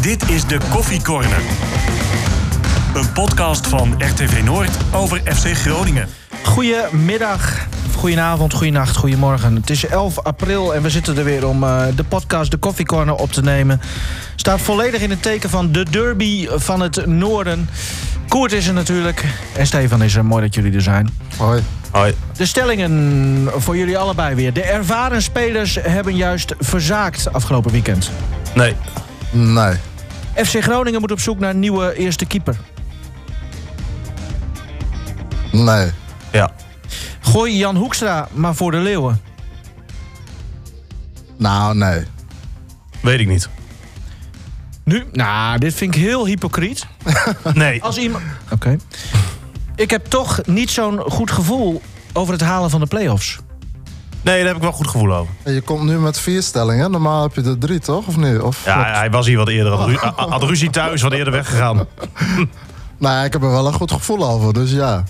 Dit is de Koffie Corner. Een podcast van RTV Noord over FC Groningen. Goedemiddag, goedenavond, goedenacht, goedemorgen. Het is 11 april en we zitten er weer om uh, de podcast De Coffee Corner op te nemen. Staat volledig in het teken van de derby van het noorden. Koert is er natuurlijk en Stefan is er. Mooi dat jullie er zijn. Hoi. Hoi. De stellingen voor jullie allebei weer. De ervaren spelers hebben juist verzaakt afgelopen weekend. Nee. Nee. FC Groningen moet op zoek naar een nieuwe eerste keeper. Nee. Ja. Gooi Jan Hoekstra maar voor de leeuwen. Nou, nee. Weet ik niet. Nu? Nou, dit vind ik heel hypocriet. Nee. Als iemand... Oké. Ik heb toch niet zo'n goed gevoel over het halen van de play-offs. Nee, daar heb ik wel goed gevoel over. Je komt nu met vier stellingen. Normaal heb je er drie, toch? Of niet? Of, Ja, hij was hier wat eerder. Had, ru had ruzie thuis, wat eerder weggegaan. Nee, ik heb er wel een goed gevoel over. Dus ja.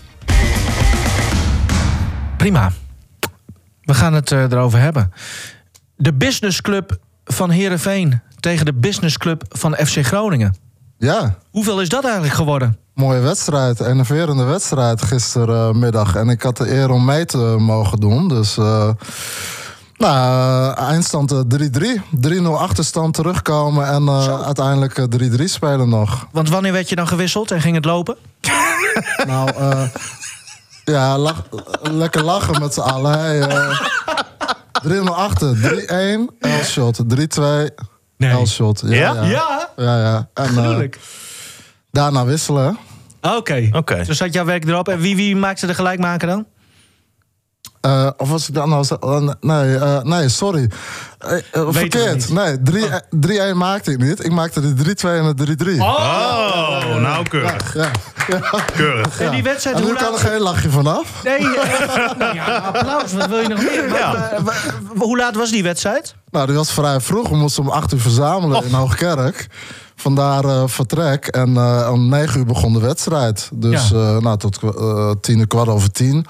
Prima. We gaan het eh, erover hebben. De businessclub van Heerenveen tegen de businessclub van FC Groningen. Ja. Hoeveel is dat eigenlijk geworden? Mooie wedstrijd. Enerverende wedstrijd gistermiddag. En ik had de eer om mee te mogen doen. Dus... eh, nou, eh, eindstand eh, 3-3. 3-0 achterstand terugkomen en eh, uiteindelijk eh, 3-3 spelen nog. Want wanneer werd je dan gewisseld en ging het lopen? Nou, eh, ja, lach- lekker lachen met z'n allen. Hey, eh 3-0 achter, 3-1, L-shot, 3-2, L-shot. Ja? Ja? Ja, ja. ja, ja. En, eh, daarna wisselen. Oké. Oké. Dus zat jouw werk erop. En wie, wie maakte de gelijkmaker dan? Eh, of was ik dan nou... zo- eh, nee, eh, nee, sorry. Verkeerd. Nee, 3 3-1 maakte ik niet. Ik maakte de 3-2 en de 3-3. Oh, nou keurig. Ja. Keurig. En die wedstrijd, En nu kan er laat... geen lachje vanaf. Nee, nou ja, applaus. Wat wil je nog meer? Maar, hoe laat was die wedstrijd? Nou, die was vrij vroeg. We moesten om 8 uur verzamelen in Hoogkerk. Vandaar eh, vertrek. En eh, om 9 uur begon de wedstrijd. Dus Ja. eh, nou, tot eh 10 uur, kwart over 10.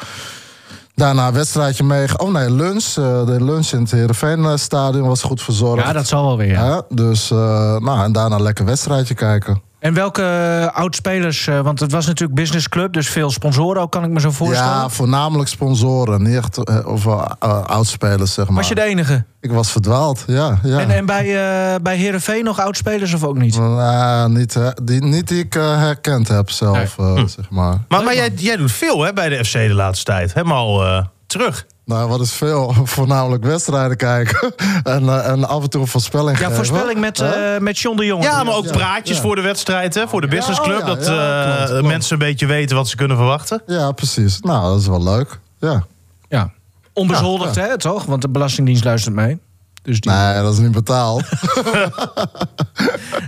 Daarna een wedstrijdje mee. Oh nee, lunch. eh, de lunch in het Heerenveen-stadion was goed verzorgd. Ja, dat zal wel weer. ja. Ja, dus, eh, nou, en daarna lekker wedstrijdje kijken. En welke eh, oud-spelers, eh, want het was natuurlijk business club, dus veel sponsoren ook, kan ik me zo voorstellen. Ja, voornamelijk sponsoren. Niet echt eh, of uh, oudspelers, zeg maar. was je de enige? Ik was verdwaald, ja. ja. En, en bij, eh bij Heerenveen nog oud-spelers of ook niet? Nou, niet, die, niet die ik herkend heb zelf, eh, zeg maar. Maar, maar jij, jij doet veel hè, bij de FC de laatste tijd. Helemaal eh, terug. Nou, wat is veel? Voornamelijk wedstrijden kijken. en, eh, en af en toe een voorspelling Ja, geven. voorspelling met, Hè? eh met John de Jong. Ja, maar ook Ja, praatjes ja. voor de wedstrijd, hè, voor de businessclub. oh ja, dat ja, eh, klopt, klopt. mensen een beetje weten wat ze kunnen verwachten. Ja, precies. Nou, dat is wel leuk. Ja. Ja. Onbezoldigd, hè, toch? Want de Belastingdienst luistert mee. Dus die, Nee, dat is niet betaald.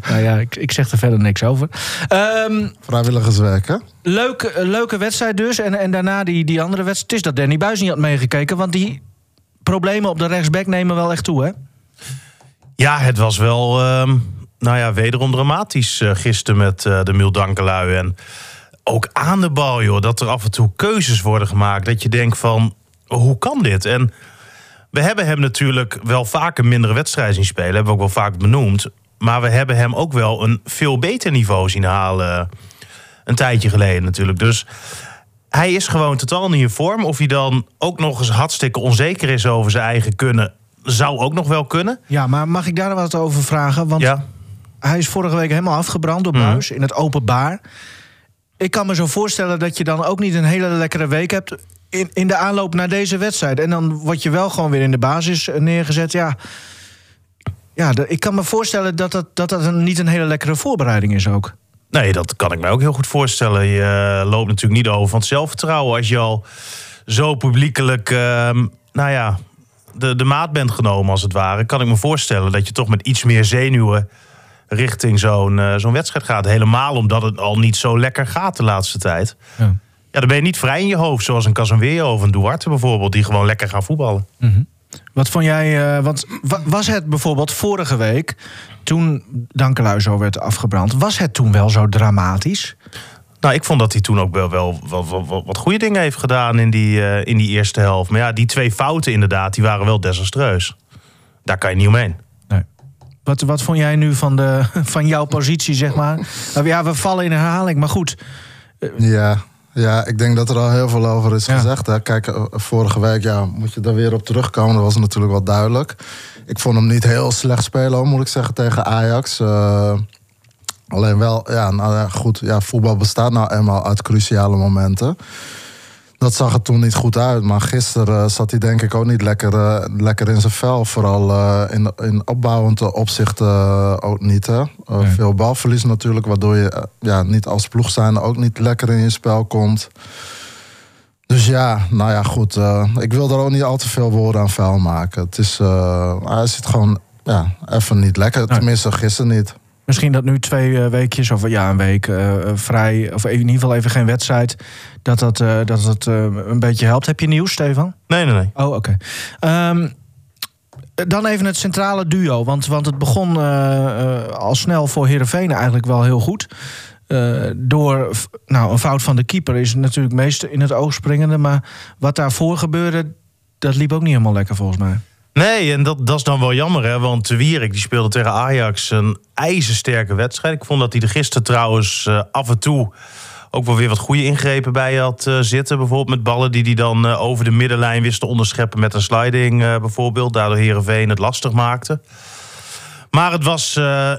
nou ja, ik, ik zeg er verder niks over. Ehm, Vrijwilligerswerk, hè? leuke, leuke wedstrijd dus. En, en daarna die, die andere wedstrijd. Het is dat Danny Buis niet had meegekeken. Want die problemen op de rechtsback nemen wel echt toe, hè? Ja, het was wel, ehm, nou ja, wederom dramatisch eh, gisteren met eh, de Mildankelui. En ook aan de bal, joh, dat er af en toe keuzes worden gemaakt. Dat je denkt van, hoe kan dit? En we hebben hem natuurlijk wel vaker mindere wedstrijden zien spelen. Hebben we ook wel vaak benoemd. Maar we hebben hem ook wel een veel beter niveau zien halen. Een tijdje geleden natuurlijk. Dus hij is gewoon totaal niet in vorm. Of hij dan ook nog eens hartstikke onzeker is over zijn eigen kunnen... zou ook nog wel kunnen. Ja, maar mag ik daar wat over vragen? Want Ja. hij is vorige week helemaal afgebrand door Buis in het openbaar. Ik kan me zo voorstellen dat je dan ook niet een hele lekkere week hebt in, in de aanloop naar deze wedstrijd. En dan word je wel gewoon weer in de basis eh, neergezet. Ja, ja ik kan me voorstellen dat dat, dat, dat een, niet een hele lekkere voorbereiding is ook. Nee, dat kan ik me ook heel goed voorstellen. Je eh, loopt natuurlijk niet over van het zelfvertrouwen als je al zo publiekelijk, ehm, nou ja, de, de maat bent genomen als het ware. Kan ik me voorstellen dat je toch met iets meer zenuwen richting zo'n eh, zo'n wedstrijd gaat. Helemaal omdat het al niet zo lekker gaat de laatste tijd. Ja. Ja, dan ben je niet vrij in je hoofd, zoals een Casemiro of een Duarte bijvoorbeeld, die gewoon lekker gaan voetballen. Wat vond jij, eh, want wa- was het bijvoorbeeld vorige week, toen Dankelui zo werd afgebrand, was het toen wel zo dramatisch? Nou, ik vond dat hij toen ook wel, wel, wel, wel- wel wat goede dingen heeft gedaan in die, eh, in die eerste helft. Maar ja, die twee fouten inderdaad, die waren wel desastreus. Daar kan je niet omheen. Nee. Wat, wat vond jij nu van, de, van jouw positie, zeg maar? Nou, ja, we vallen in herhaling, maar goed. Ja, ja, ik denk dat er al heel veel over is Ja. gezegd. Hè. Kijk, eh, vorige week ja, moet je daar weer op terugkomen. Dat was natuurlijk wel duidelijk. Ik vond hem niet heel slecht spelen, moet ik zeggen, tegen Ajax. Eh, alleen wel, ja, nou goed. Ja, voetbal bestaat nou eenmaal uit cruciale momenten. Dat zag er toen niet goed uit. Maar gisteren eh, zat hij denk ik ook niet lekker, eh, lekker in zijn vel. Vooral eh, in, in opbouwend opzicht ook niet. Hè? Nee. Veel balverlies natuurlijk. Waardoor je ja, niet als ploeg zijn ook niet lekker in je spel komt. Dus ja, nou ja, goed. ik wil er ook niet al te veel woorden aan vuil maken. Het is, hij zit gewoon ja, even niet lekker. Nee. Tenminste, gisteren niet. Misschien dat nu twee eh, weekjes, of ja, een week eh, eh, vrij, of in ieder geval even geen wedstrijd, dat dat, dat, dat een beetje helpt. Heb je nieuws, Stefan? Nee, nee, nee. Oh, oké. Ehm, dan even het centrale duo. Want, want het begon al snel voor Heerenveen eigenlijk wel heel goed. Door nou, een fout van de keeper is natuurlijk meest in het oog springende. Maar wat daarvoor gebeurde, dat liep ook niet helemaal lekker volgens mij. Nee, en dat, dat is dan wel jammer, hè? Want de Wierik die speelde tegen Ajax een ijzersterke wedstrijd. Ik vond dat hij er gisteren trouwens eh, af en toe ook wel weer wat goede ingrepen bij had eh, zitten. Bijvoorbeeld met ballen die hij dan eh, over de middenlijn wist te onderscheppen met een sliding bijvoorbeeld. Daardoor Herenveen het lastig maakte. Maar het was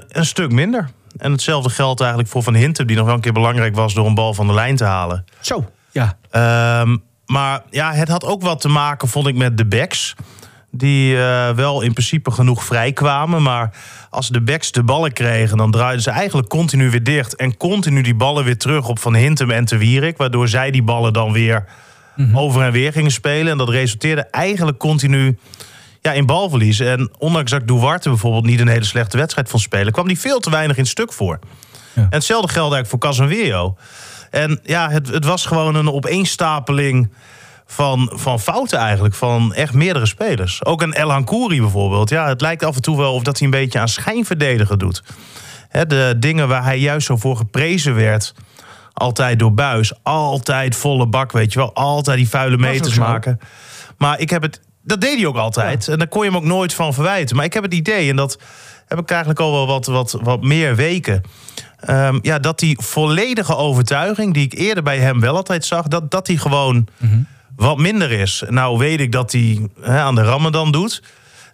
een stuk minder. En hetzelfde geldt eigenlijk voor Van Hintem, die nog wel een keer belangrijk was door een bal van de lijn te halen. Zo, ja. Ehm, maar ja, het had ook wat te maken, vond ik, met de backs. Die eh, wel in principe genoeg vrij kwamen. Maar als de backs de ballen kregen, dan draaiden ze eigenlijk continu weer dicht. En continu die ballen weer terug op Van Hintem en Te Wierik. Waardoor zij die ballen dan weer over en weer gingen spelen. En dat resulteerde eigenlijk continu ja, in balverlies. En ondanks dat Duarte bijvoorbeeld niet een hele slechte wedstrijd vond spelen... kwam die veel te weinig in stuk voor. Ja. En hetzelfde geldt eigenlijk voor Casemiro. En ja, het, het was gewoon een opeenstapeling van, van fouten eigenlijk. Van echt meerdere spelers. Ook een El Hankouri bijvoorbeeld. Ja, het lijkt af en toe wel of dat hij een beetje aan schijnverdedigen doet. De dingen waar hij juist zo voor geprezen werd... altijd door Buis. Altijd volle bak, weet je wel. Altijd die vuile meters maken. Maar ik heb het... Dat deed hij ook altijd. En daar kon je hem ook nooit van verwijten. Maar ik heb het idee, en dat heb ik eigenlijk al wel wat, wat, wat meer weken... Ehm, ja, dat die volledige overtuiging, die ik eerder bij hem wel altijd zag, dat, dat die gewoon wat minder is. Nou weet ik dat hij hè, aan de Ramadan doet.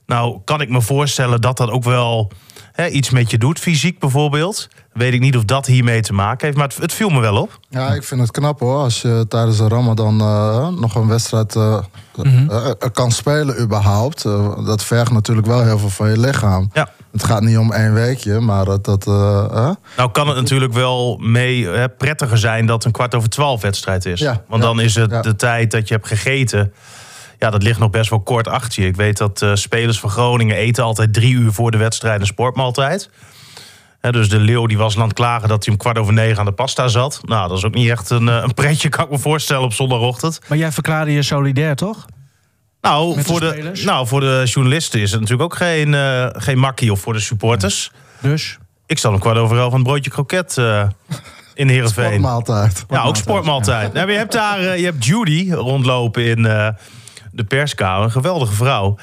Nou kan ik me voorstellen dat dat ook wel hè, iets met je doet, fysiek bijvoorbeeld. Weet ik niet of dat hiermee te maken heeft, maar het, het viel me wel op. Ja, ik vind het knap hoor. Als je tijdens de Ramadan eh, nog een wedstrijd eh, eh, eh, kan spelen überhaupt. Dat vergt natuurlijk wel heel veel van je lichaam. Ja. Het gaat niet om één weekje, maar dat... dat eh, Nou kan het natuurlijk wel mee hè, prettiger zijn dat een kwart over twaalf wedstrijd is. Ja, Want ja, dan is het ja. de tijd dat je hebt gegeten. Ja, dat ligt nog best wel kort achter je. Ik weet dat eh, spelers van Groningen eten altijd drie uur voor de wedstrijd een sportmaaltijd. Hè, dus de Leeuw die was aan het klagen dat hij om kwart over negen aan de pasta zat. Nou, dat is ook niet echt een, eh, een pretje, kan ik me voorstellen, op zondagochtend. Maar jij verklaarde je solidair, toch? Nou, de voor de, nou, voor de journalisten is het natuurlijk ook geen, eh, geen makkie. Of voor de supporters. Dus. Ik zal om kwart over elf een broodje kroket eh in Heerenveen. Sportmaaltijd. Ja, ook sportmaaltijd. Nou, je hebt daar eh, je hebt Judy rondlopen in eh, de perskamer. Een geweldige vrouw.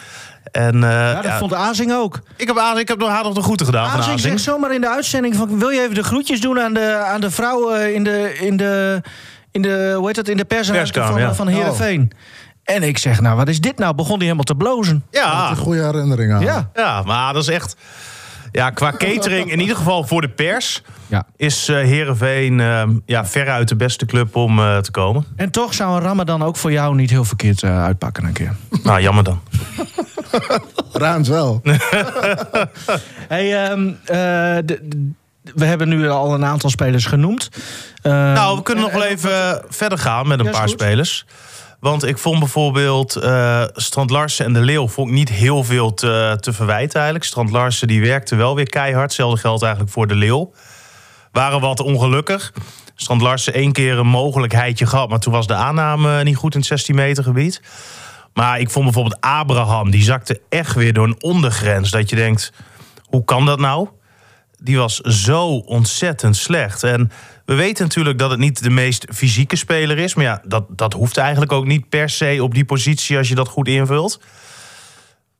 En, eh, Ja, dat ja, vond Azing ook. ik heb, Azing- ik heb nog haar nog de groeten gedaan van Azing zegt zomaar in de uitzending van... wil je even de groetjes doen aan de, aan de vrouw in de... In de in de, hoe heet dat, in de persruimte Perskamer, van, ja. van Heerenveen. En ik zeg, nou, wat is dit nou? Begon hij helemaal te blozen. Ja, Een goede herinnering aan. Ja. ja, maar dat is echt... Ja, qua catering, in ieder geval voor de pers... ja. is eh Heerenveen eh, ja, veruit de beste club om eh, te komen. En toch zou een Ramadan ook voor jou niet heel verkeerd eh, uitpakken een keer. Nou, jammer dan. Ruimt wel. Hey, ehm, eh, de- de- we hebben nu al een aantal spelers genoemd. Ehm, Nou, we kunnen en- nog wel en- even verder gaan met een Ja, paar goed. spelers. Want ik vond bijvoorbeeld eh Strand Larsen en De Leeuw vond ik niet heel veel te, te verwijten eigenlijk. Strand Larsen die werkte wel weer keihard. Hetzelfde geldt eigenlijk voor De Leeuw. Waren wat ongelukkig. Strand Larsen één keer een mogelijkheidje gehad... maar toen was de aanname niet goed in het 16 meter gebied. Maar ik vond bijvoorbeeld Abraham... die zakte echt weer door een ondergrens. Dat je denkt, hoe kan dat nou? die was zo ontzettend slecht. En We weten natuurlijk dat het niet de meest fysieke speler is. Maar ja, dat, dat hoeft eigenlijk ook niet per se op die positie als je dat goed invult.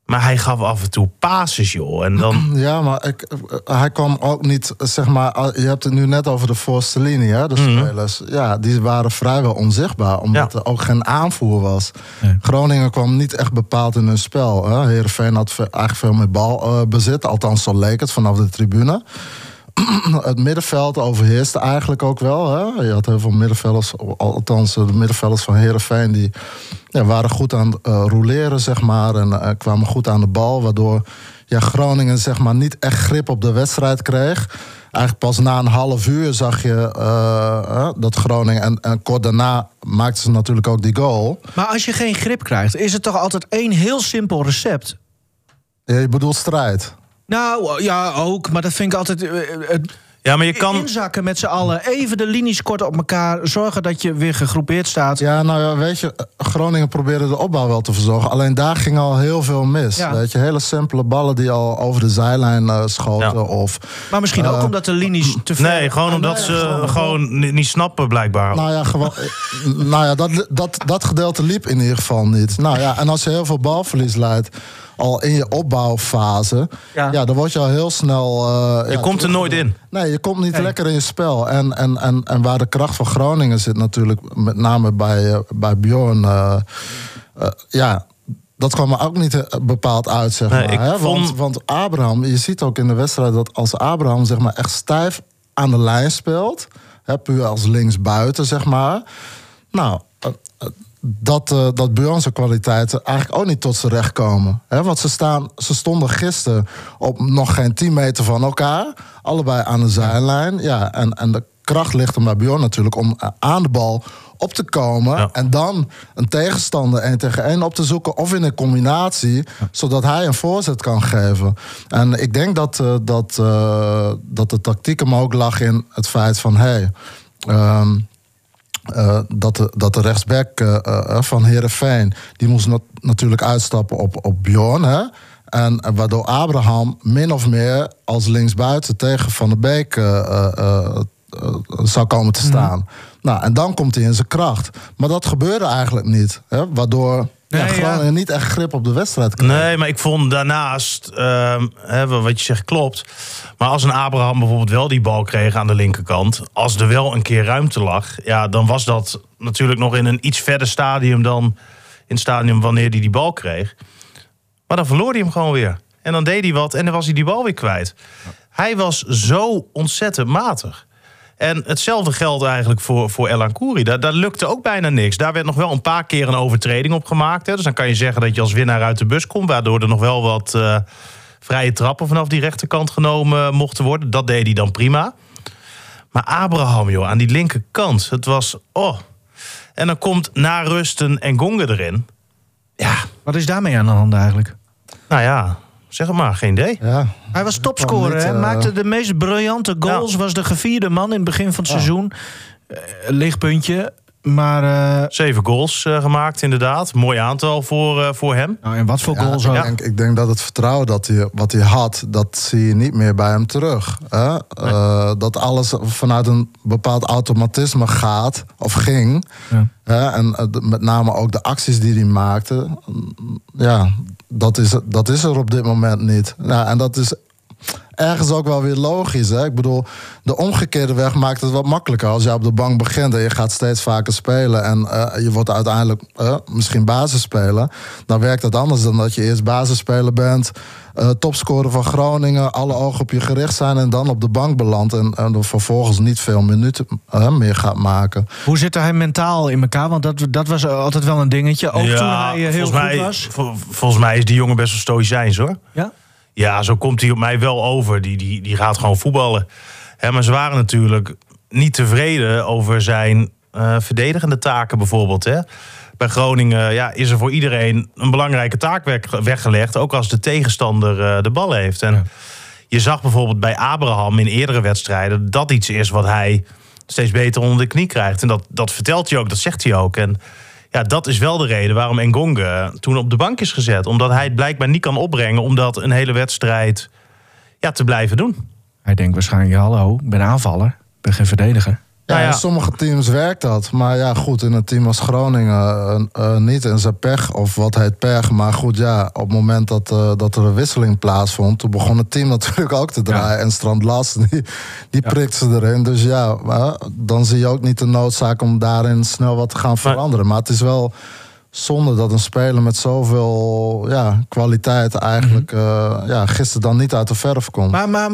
Maar hij gaf af en toe passes, joh. En dan... Ja, maar ik, eh, hij kwam ook niet, zeg maar... Je hebt het nu net over de voorste linie, hè, de Mhm. spelers. Ja, die waren vrijwel onzichtbaar, omdat Ja. er ook geen aanvoer was. Nee. Groningen kwam niet echt bepaald in hun spel. Hè. Heerenveen had eigenlijk veel meer balbezit. althans, zo leek het vanaf de tribune. het middenveld overheerste eigenlijk ook wel. Hè? Je had heel veel middenvelders, althans de middenvelders van Herenveen, die ja, waren goed aan het eh, roleren, zeg maar. En eh, kwamen goed aan de bal, waardoor ja, Groningen zeg maar, niet echt grip op de wedstrijd kreeg. Eigenlijk pas na een half uur zag je eh, eh, dat Groningen. En, en kort daarna maakten ze natuurlijk ook die goal. Maar als je geen grip krijgt, is het toch altijd één heel simpel recept? Ja, je bedoelt strijd. Nou, ja, ook. Maar dat vind ik altijd... eh, het Ja, maar je kan... inzakken met z'n allen. Even de linies kort op elkaar. Zorgen dat je weer gegroepeerd staat. Ja, nou ja, weet je, Groningen probeerde de opbouw wel te verzorgen. Alleen daar ging al heel veel mis. Ja. Weet je, hele simpele ballen die al over de zijlijn eh, schoten. Ja. Of, Maar misschien ook Eh, omdat de linies te ver... Nee, gewoon omdat nee, ze gewoon- gewoon ni- niet snappen blijkbaar. nou ja, gewoon, nou ja dat, dat, dat gedeelte liep in ieder geval niet. Nou ja, en als je heel veel balverlies leidt, al in je opbouwfase, Ja. ja, dan word je al heel snel. eh, je ja, komt er nooit in. Nee, je komt niet lekker in je spel. En, en, en, en waar de kracht van Groningen zit natuurlijk, met name bij, eh, bij Bjorn. eh, ja, dat kwam er ook niet bepaald uit, zeg Nee, maar. Hè? vond- Want, want Abraham, je ziet ook in de wedstrijd dat als Abraham zeg maar, echt stijf aan de lijn speelt, hè, puur als linksbuiten, zeg maar. Nou, dat, eh dat kwaliteiten eigenlijk ook niet tot zijn recht komen. Hè? Want ze, staan, ze stonden gisteren op nog geen 10 meter van elkaar. Allebei aan de zijlijn. Ja, en, en de kracht ligt hem bij Bjorn natuurlijk om eh, aan de bal op te komen. Ja. En dan een tegenstander één tegen één op te zoeken. Of in een combinatie. Zodat hij een voorzet kan geven. En ik denk dat, eh, dat, dat de tactiek hem ook lag in het feit van... Hey, ehm, eh, dat, de, dat de rechtsback eh, eh, van Herenveen die moest nat- natuurlijk uitstappen op, op Bjorn. Hè? En waardoor Abraham min of meer als linksbuiten tegen Van der Beek zou komen te staan. Nou, en dan komt hij in zijn kracht. Maar dat gebeurde eigenlijk niet. Hè? Waardoor ja, Nee, ja. Groningen niet echt grip op de wedstrijd kreeg. Nee, maar ik vond daarnaast, ehm, hè, wat je zegt klopt. Maar als een Abraham bijvoorbeeld wel die bal kreeg aan de linkerkant. Als er wel een keer ruimte lag. Ja, dan was dat natuurlijk nog in een iets verder stadium dan in het stadium wanneer hij die bal kreeg. Maar dan verloor hij hem gewoon weer. En dan deed hij wat en dan was hij die bal weer kwijt. Hij was zo ontzettend matig. En hetzelfde geldt eigenlijk voor, voor Elan Kouri. Daar, daar lukte ook bijna niks. Daar werd nog wel een paar keer een overtreding op gemaakt. Hè. Dus dan kan je zeggen dat je als winnaar uit de bus komt. Waardoor er nog wel wat eh, vrije trappen vanaf die rechterkant genomen mochten worden. Dat deed hij dan prima. Maar Abraham, joh, aan die linkerkant. Het was, oh. En dan komt na rust een Engonga erin. Ja, Wat is daarmee aan de hand eigenlijk? nou ja, zeg het maar, geen idee. Ja, Hij was topscorer, niet, hè? eh, maakte de meest briljante goals. Was de gevierde man in het begin van het seizoen. Eh, lichtpuntje. Maar, eh, Zeven goals eh, gemaakt, inderdaad. Mooi aantal voor, eh, voor hem. nou, en wat voor Ja, goals ik, ook. denk, ik denk dat het vertrouwen dat hij, wat hij had, dat zie je niet meer bij hem terug. Hè? Eh, dat alles vanuit een bepaald automatisme gaat, of ging. Ja. Hè? En met name ook de acties die hij maakte. Ja, dat is, dat is er op dit moment niet. Nou, en dat is ergens ook wel weer logisch. Hè? Ik bedoel, de omgekeerde weg maakt het wat makkelijker. Als je op de bank begint en je gaat steeds vaker spelen... en eh, je wordt uiteindelijk eh, misschien basisspeler... dan werkt dat anders dan dat je eerst basisspeler bent... eh, topscorer van Groningen, alle ogen op je gericht zijn... en dan op de bank belandt en, en dan vervolgens niet veel minuten meer gaat maken. Hoe zit hij mentaal in elkaar? Want dat, dat was altijd wel een dingetje. Ook toen hij heel goed mij, was. vol- volgens mij is die jongen best wel stoïcijns hoor. Ja? Ja, zo komt hij op mij wel over. Die, die, die gaat gewoon voetballen. Hè, maar ze waren natuurlijk niet tevreden over zijn eh, verdedigende taken bijvoorbeeld. Hè. Bij Groningen ja, is er voor iedereen een belangrijke taak weg- weggelegd. Ook als de tegenstander eh, de bal heeft. En je zag bijvoorbeeld bij Abraham in eerdere wedstrijden... dat iets is wat hij steeds beter onder de knie krijgt. En dat, dat vertelt hij ook, dat zegt hij ook. En ja, dat is wel de reden waarom Engonge toen op de bank is gezet. Omdat hij het blijkbaar niet kan opbrengen om dat een hele wedstrijd ja, te blijven doen. Hij denkt waarschijnlijk, hallo, ik ben aanvaller. Ik ben geen verdediger. Ja, Nou ja. in sommige teams werkt dat. Maar ja, goed, in een team als Groningen eh, eh, niet. En ze pech, of wat heet pech. Maar goed, ja, op het moment dat, eh, dat er een wisseling plaatsvond... toen begon het team natuurlijk ook te draaien. En Strand Larsen, die, die prikt ze erin. Dus ja, maar dan zie je ook niet de noodzaak om daarin snel wat te gaan veranderen. Maar het is wel zonde dat een speler met zoveel ja, kwaliteit... eigenlijk eh, ja, gisteren dan niet uit de verf komt. Maar, maar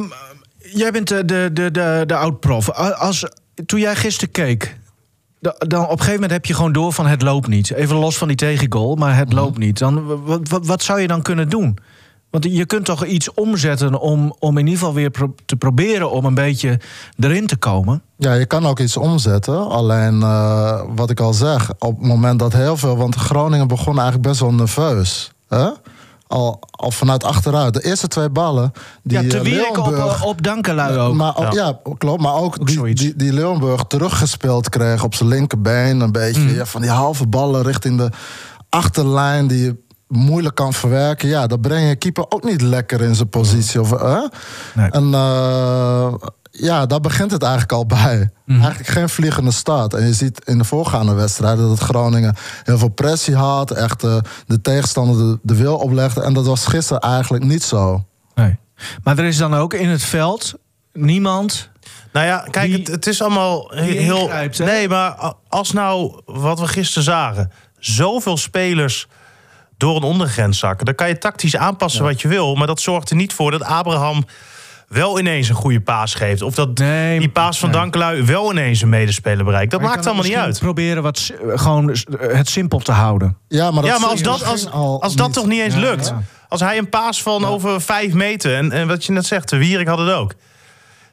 jij bent de, de, de, de, de oud-prof. Als, toen jij gisteren keek, da- dan op een gegeven moment heb je gewoon door van het loopt niet. Even los van die tegengoal, maar het loopt niet. Dan, wat, wat, wat zou je dan kunnen doen? Want je kunt toch iets omzetten om, om in ieder geval weer pro- te proberen om een beetje erin te komen. Ja, je kan ook iets omzetten. Alleen, eh, wat ik al zeg, op het moment dat heel veel... Want Groningen begon eigenlijk best wel nerveus. Hè? Al, al vanuit achteruit. De eerste twee ballen... Die, ja, te eh, wierk op, Leeuwenburg- op Dankelui ook. Maar, ook- ja. klopt. Maar ook, die, zoiets. die, die Leeuwenburg teruggespeeld kreeg op zijn linkerbeen. Een beetje Mm. ja, van die halve ballen richting de achterlijn... die je moeilijk kan verwerken. Ja, dan breng je keeper ook niet lekker in zijn positie. Of, hè? Nee. En eh, ja, daar begint het eigenlijk al bij. Mhm. Eigenlijk geen vliegende start. En je ziet in de voorgaande wedstrijden dat Groningen heel veel pressie had. Echt eh, de tegenstander de, de wil oplegde. En dat was gisteren eigenlijk niet zo. Nee. Maar er is dan ook in het veld niemand. Nou ja, kijk, Die- het, het is allemaal heel. ingrijpt, nee, maar als nou wat we gisteren zagen, zoveel spelers door een ondergrens zakken, dan kan je tactisch aanpassen wat je wil, maar dat zorgt er niet voor dat Abraham wel ineens een goede paas geeft, of dat Nee, die paas van nee. Dankelui wel ineens een medespeler bereikt. Dat maakt allemaal niet uit. Proberen wat gewoon het simpel te houden. Ja, maar, dat Ja, maar als dat, als, als dat niet. toch niet eens Ja, lukt. ja. Als hij een paas van over vijf meter, en, en wat je net zegt, de Wierik had het ook.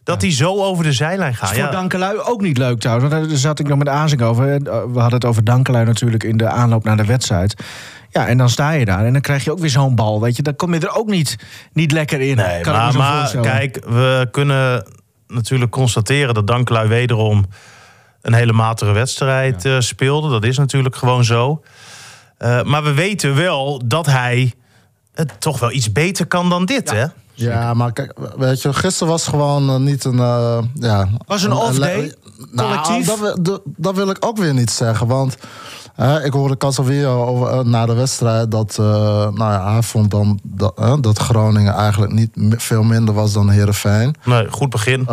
Dat hij zo over de zijlijn gaat. is voor. Dankelui ook niet leuk trouwens. Want daar zat ik nog met Azing over. We hadden het over Dankelui natuurlijk in de aanloop naar de wedstrijd. Ja, en dan sta je daar en dan krijg je ook weer zo'n bal. Weet je, dan kom je er ook niet, niet lekker in. Nee, kan maar, kijk, we kunnen natuurlijk constateren dat Dankelui wederom een hele matige wedstrijd eh, speelde. Dat is natuurlijk gewoon zo. Eh, maar we weten wel dat hij het toch wel iets beter kan dan dit, hè? Ja, maar kijk, weet je, gisteren was gewoon eh, niet een... eh, ja, Was een off day? Nou, Collectief? dat, wil- dat, dat wil ik ook weer niet zeggen, want... ik hoorde Casalvio over eh, na de wedstrijd dat, eh, nou ja, hij vond dan dat, dat Groningen eigenlijk niet veel minder was dan Herenveen. Nee, goed begin.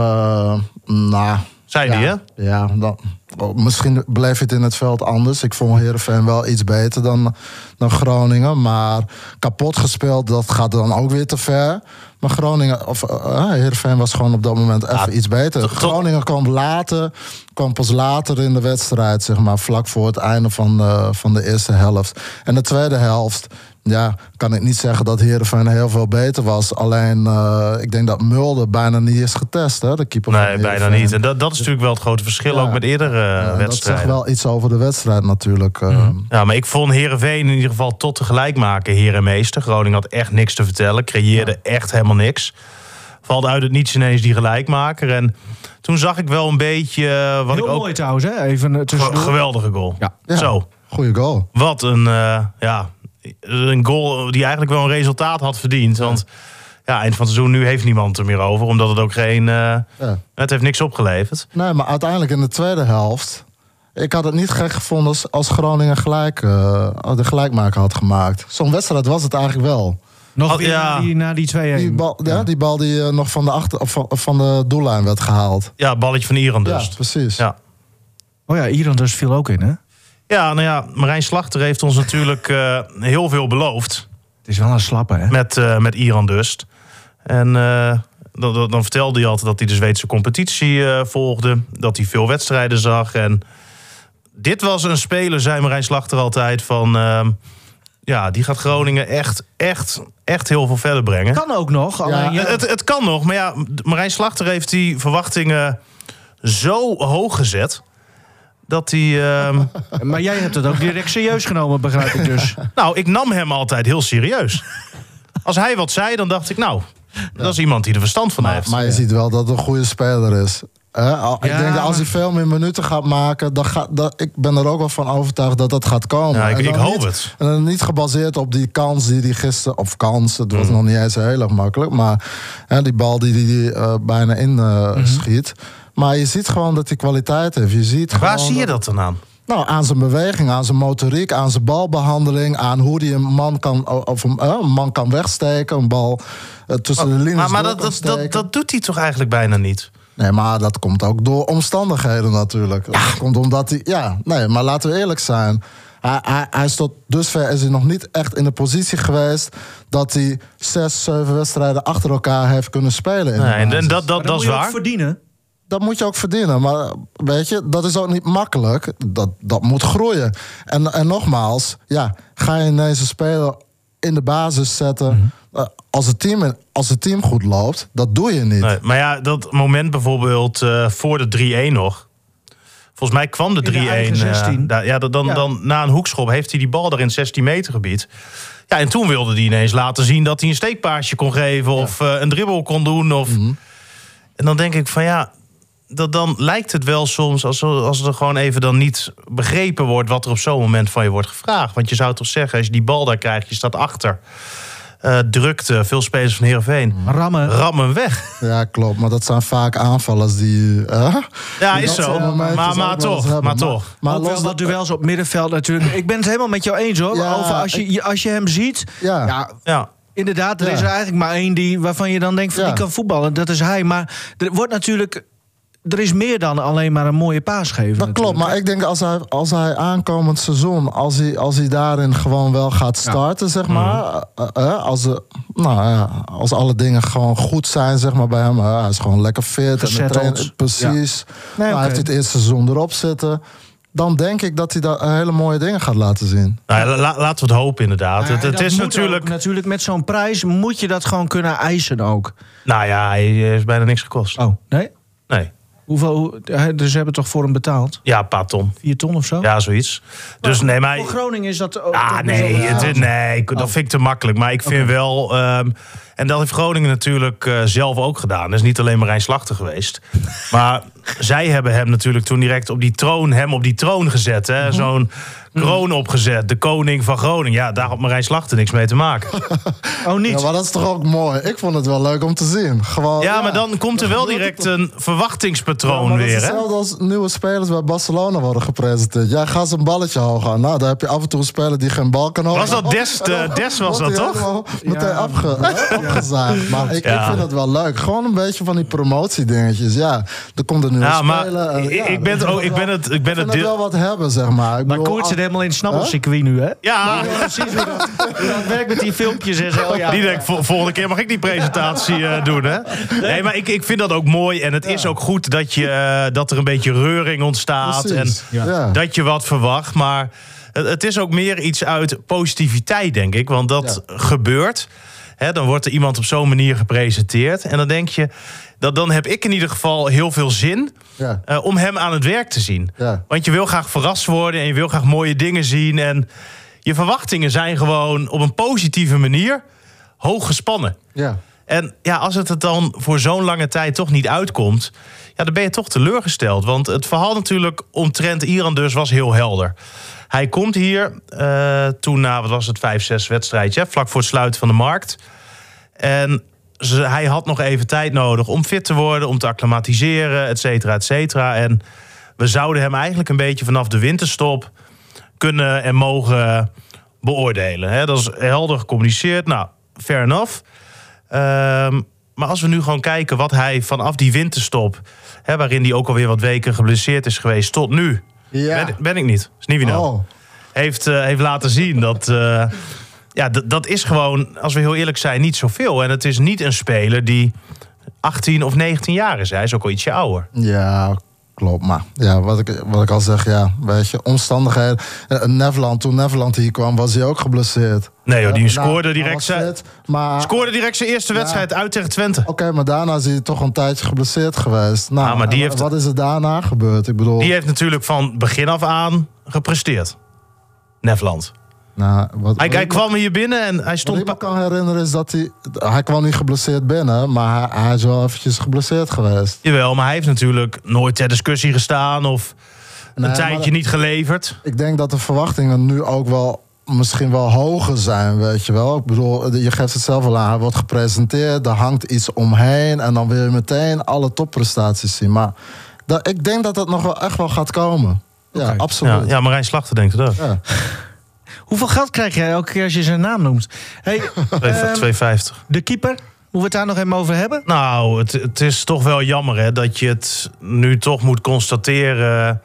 nou, Zei ja, hij, hè? Ja, dan, oh, misschien bleef het in het veld anders. Ik vond Heerenveen wel iets beter dan, dan Groningen. Maar kapot gespeeld, dat gaat dan ook weer te ver. Maar Groningen, of uh, Heerenveen was gewoon op dat moment even iets beter. Groningen kwam later, kwam pas later in de wedstrijd, zeg maar, vlak voor het einde van de, van de eerste helft. En de tweede helft, ja, kan ik niet zeggen dat Heerenveen heel veel beter was. Alleen, eh, ik denk dat Mulder bijna niet is getest, hè, de keeper van Nee, bijna niet. En dat, dat is natuurlijk wel het grote verschil Ja. ook met eerdere Ja, dat zegt wedstrijden. wel iets over de wedstrijd natuurlijk. eh. Mhm. Ja, maar ik vond Herenveen in ieder geval tot de gelijkmaker heer en meester. Groningen had echt niks te vertellen, creëerde echt helemaal niks. Valt uit het niets ineens die gelijkmaker. En toen zag ik wel een beetje eh, wat Heel ik ook. mooi trouwens, hè? Even eh, Ge- tussendoor. geweldige goal. Ja. Ja. Zo, Goeie goal. wat een, eh, ja, een goal die eigenlijk wel een resultaat had verdiend. Want ja, eind van het seizoen nu heeft niemand er meer over, omdat het ook geen. eh, Ja. het heeft niks opgeleverd. Nee, maar uiteindelijk in de tweede helft... Ik had het niet gek gevonden als, als Groningen gelijk, eh, de gelijkmaker had gemaakt. Zo'n wedstrijd was het eigenlijk wel. Nog Oh, weer ja. na die, na die 2-1. Die bal, ja. die, bal die eh, nog van de, achter, van, van de doellijn werd gehaald. Ja, balletje van Iran dus. Ja, precies. Ja. Oh ja, Iran dus viel ook in, hè? Ja, nou ja, Marijn Slachter heeft ons natuurlijk eh, heel veel beloofd. Het is wel een slappe, hè? Met, eh, met Iran Dust. En eh, dan, dan- vertelde hij altijd dat hij de Zweedse competitie eh, volgde. Dat hij veel wedstrijden zag. En dit was een speler, zei Marijn Slachter altijd, van... ehm, ja, die gaat Groningen echt, echt, echt heel veel verder brengen. Kan ook nog. Alleen, ja, Het, het kan nog, maar ja, Marijn Slachter heeft die verwachtingen zo hoog gezet... dat hij... ehm, Maar jij hebt het ook direct serieus genomen, begrijp ik dus. Nou, ik nam hem altijd heel serieus. Als hij wat zei, dan dacht ik, nou, dat is iemand die er verstand van Maar, heeft. maar je ziet wel dat het een goede speler is. Ik Ja, denk dat als hij veel meer minuten gaat maken... Dan gaat, dat, ik ben er ook wel van overtuigd dat dat gaat komen. Ja, ik- hoop niet, het. En dan niet gebaseerd op die kans die hij gisteren... Of kans, het Mm. was nog niet eens heel erg makkelijk. Maar die bal die hij eh, bijna in eh, Mhm. schiet. Maar je ziet gewoon dat hij kwaliteit heeft. Je ziet Waar zie je dat dan aan? Nou, aan zijn beweging, aan zijn motoriek, aan zijn balbehandeling, aan hoe hij een man kan, of een, een man kan wegsteken, een bal tussen de linies Maar, maar door dat, kan dat, dat, doet hij toch eigenlijk bijna niet? Nee, maar dat komt ook door omstandigheden natuurlijk. Dat komt omdat hij, ja, nee, maar laten we eerlijk zijn. Hij, hij, hij is tot dusver is hij nog niet echt in de positie geweest dat hij zes, zeven wedstrijden achter elkaar heeft kunnen spelen. In de Nee, en dat, dat, Maar dat moet is je ook waar. verdienen. Dat moet je ook verdienen. Maar weet je, dat is ook niet makkelijk. Dat, dat moet groeien. En, en nogmaals, ja, ga je ineens een speler in de basis zetten. eh, als, het team, als het team goed loopt, dat doe je niet. Nee, maar ja, dat moment bijvoorbeeld eh, voor de 3-1 nog. Volgens mij kwam de 3-1. In de eigen eh, 16. daar- ja, dan, Ja. dan na een hoekschop heeft hij die bal er in het 16 meter gebied. Ja, en toen wilde hij ineens laten zien dat hij een steekpaasje kon geven of eh, een dribbel kon doen. Of... Mhm. En dan denk ik van ja, dat, dan lijkt het wel soms als, als er gewoon even dan niet begrepen wordt wat er op zo'n moment van je wordt gevraagd. Want je zou toch zeggen, als je die bal daar krijgt, je staat achter. eh drukte, veel spelers van Heerenveen. Rammen. Ram hem weg. Ja, klopt. Maar dat zijn vaak aanvallers die. eh, Ja, die is zo. Maar, maar toch, maar toch. Maar ook los wel wat dat- duels op middenveld natuurlijk. Ik ben het helemaal met jou eens hoor. Ja, over als, je, als je hem ziet. Ja. Ja, Ja. inderdaad, er Ja. is er eigenlijk maar één die, waarvan je dan denkt van Ja. die kan voetballen. Dat is hij. Maar er wordt natuurlijk. Er is meer dan alleen maar een mooie paas geven. Dat klopt, maar ik denk als hij, als hij aankomend seizoen, als hij, als hij daarin gewoon wel gaat starten, zeg Mhm. maar. eh, eh, als, de, nou, ja, als alle dingen gewoon goed zijn, zeg maar, bij hem. eh, hij is gewoon lekker fit. En de Gezetteld. trainer, precies. Nee, Nou. Hij heeft het eerste seizoen erop zitten. Dan denk ik dat hij daar hele mooie dingen gaat laten zien. Nou, ja, la- laten we het hopen inderdaad. Ja, het, is natuurlijk... ook. natuurlijk met zo'n prijs moet je dat gewoon kunnen eisen ook. Nou ja, hij heeft bijna niks gekost. Oh, nee? Nee. Hoeveel, hoe- hij- dus ze hebben toch voor hem betaald? Ja, een paar ton. Vier ton of zo? Ja, zoiets. Dus nee, maar... Voor Groningen is dat ook. Ah, nee, het, nee, dat vind ik te makkelijk. Maar ik vind wel... ehm, en dat heeft Groningen natuurlijk eh, zelf ook gedaan. Dat is niet alleen Marijn Slachter geweest. Maar zij hebben hem natuurlijk toen direct op die troon... hem op die troon gezet. hè Zo'n kroon opgezet. De koning van Groningen. Ja, daar had Marijn Slachter niks mee te maken. Oh, niet? Ja, maar dat is toch ook mooi. Ik vond het wel leuk om te zien. Gewoon, Ja, maar dan komt er wel direct het een verwachtingspatroon maar dat is weer. Hè? hetzelfde als nieuwe spelers bij Barcelona worden gepresenteerd. Jij gaat een balletje hoog aan. Nou, dan heb je af en toe een speler die geen bal kan hoog Was dat houden. Dest, En dan eh, Dest was dat, toch? Meteen Ja. afge, hè, afgezaagd. Maar ik, Ja. ik vind het wel leuk. Gewoon een beetje van die promotiedingetjes. Ja, er komt een nieuwe Ja, maar speler. en ik- ja, ik ben het ook- ik ben het- ik ben ik het wel wat hebben, zeg maar. Ik Maar bedoel, helemaal in het snabbelcircuit nu, hè? Ja, Precies hoe dat, hoe dat werkt met die filmpjes en zo. Ja. die denkt, vol- volgende keer mag ik die presentatie eh, doen. Hè? Nee, maar ik, ik vind dat ook mooi. En het is ook goed dat, je, eh, dat er een beetje reuring ontstaat. En. Ja. dat je wat verwacht. Maar het, het is ook meer iets uit positiviteit, denk ik. Want dat gebeurt. Hè, dan wordt er iemand op zo'n manier gepresenteerd. En dan denk je, dat, dan heb ik in ieder geval heel veel zin Ja. eh, om hem aan het werk te zien. Ja. Want je wil graag verrast worden en je wil graag mooie dingen zien. En je verwachtingen zijn gewoon op een positieve manier hoog gespannen. Ja. En ja, als het er dan voor zo'n lange tijd toch niet uitkomt, ja, dan ben je toch teleurgesteld. Want het verhaal natuurlijk omtrent Iran dus was heel helder. Hij komt hier eh, toen na, wat was het, vijf, zes wedstrijdje, vlak voor het sluiten van de markt. En hij had nog even tijd nodig om fit te worden, om te acclimatiseren, et cetera, et cetera. En we zouden hem eigenlijk een beetje vanaf de winterstop kunnen en mogen beoordelen. Dat is helder gecommuniceerd. Nou, fair enough. Ehm, maar als we nu gewoon kijken wat hij vanaf die winterstop... Waarin hij ook alweer wat weken geblesseerd is geweest... tot nu, Ja. ben, ben ik niet, is niet wie nou, Oh. heeft, eh, heeft laten zien dat... eh, ja, dat is gewoon, als we heel eerlijk zijn, niet zoveel. En het is niet een speler die 18 of 19 jaar is. Hij is ook al ietsje ouder. Ja, klopt. Maar ja, wat ik, wat ik al zeg, ja, weet je, omstandigheden. Eh, Neverland, toen Neverland hier kwam, was hij ook geblesseerd. Nee, joh, die Ja, scoorde nou, direct zijn- maar Scoorde direct zijn eerste Ja. wedstrijd uit tegen Twente. Oké, maar daarna is hij toch een tijdje geblesseerd geweest. Nou, Ah, maar die heeft- wat is er daarna gebeurd? Ik bedoel, Die heeft natuurlijk van begin af aan gepresteerd. Nefland. Nou, wat, Hij, wat hij ik- kwam hier binnen en hij Wat stond... ik me kan herinneren is dat hij... Hij kwam niet geblesseerd binnen, maar hij, hij is wel eventjes geblesseerd geweest. Jawel, maar hij heeft natuurlijk nooit ter discussie gestaan... of een Nee, tijdje niet geleverd. Ik denk dat de verwachtingen nu ook wel misschien wel hoger zijn, weet je wel. Ik bedoel, je geeft het zelf al aan. Hij wordt gepresenteerd, er hangt iets omheen... en dan wil je meteen alle topprestaties zien. Maar dat, ik denk dat dat nog wel echt wel gaat komen. Ja, absoluut. Ja, ja, Marijn Slachter denkt het ook. Ja. Hoeveel geld krijg jij elke keer als je zijn naam noemt? Hey, ehm, 2,50. de keeper, moeten we het daar nog even over hebben? Nou, het, het is toch wel jammer hè, dat je het nu toch moet constateren...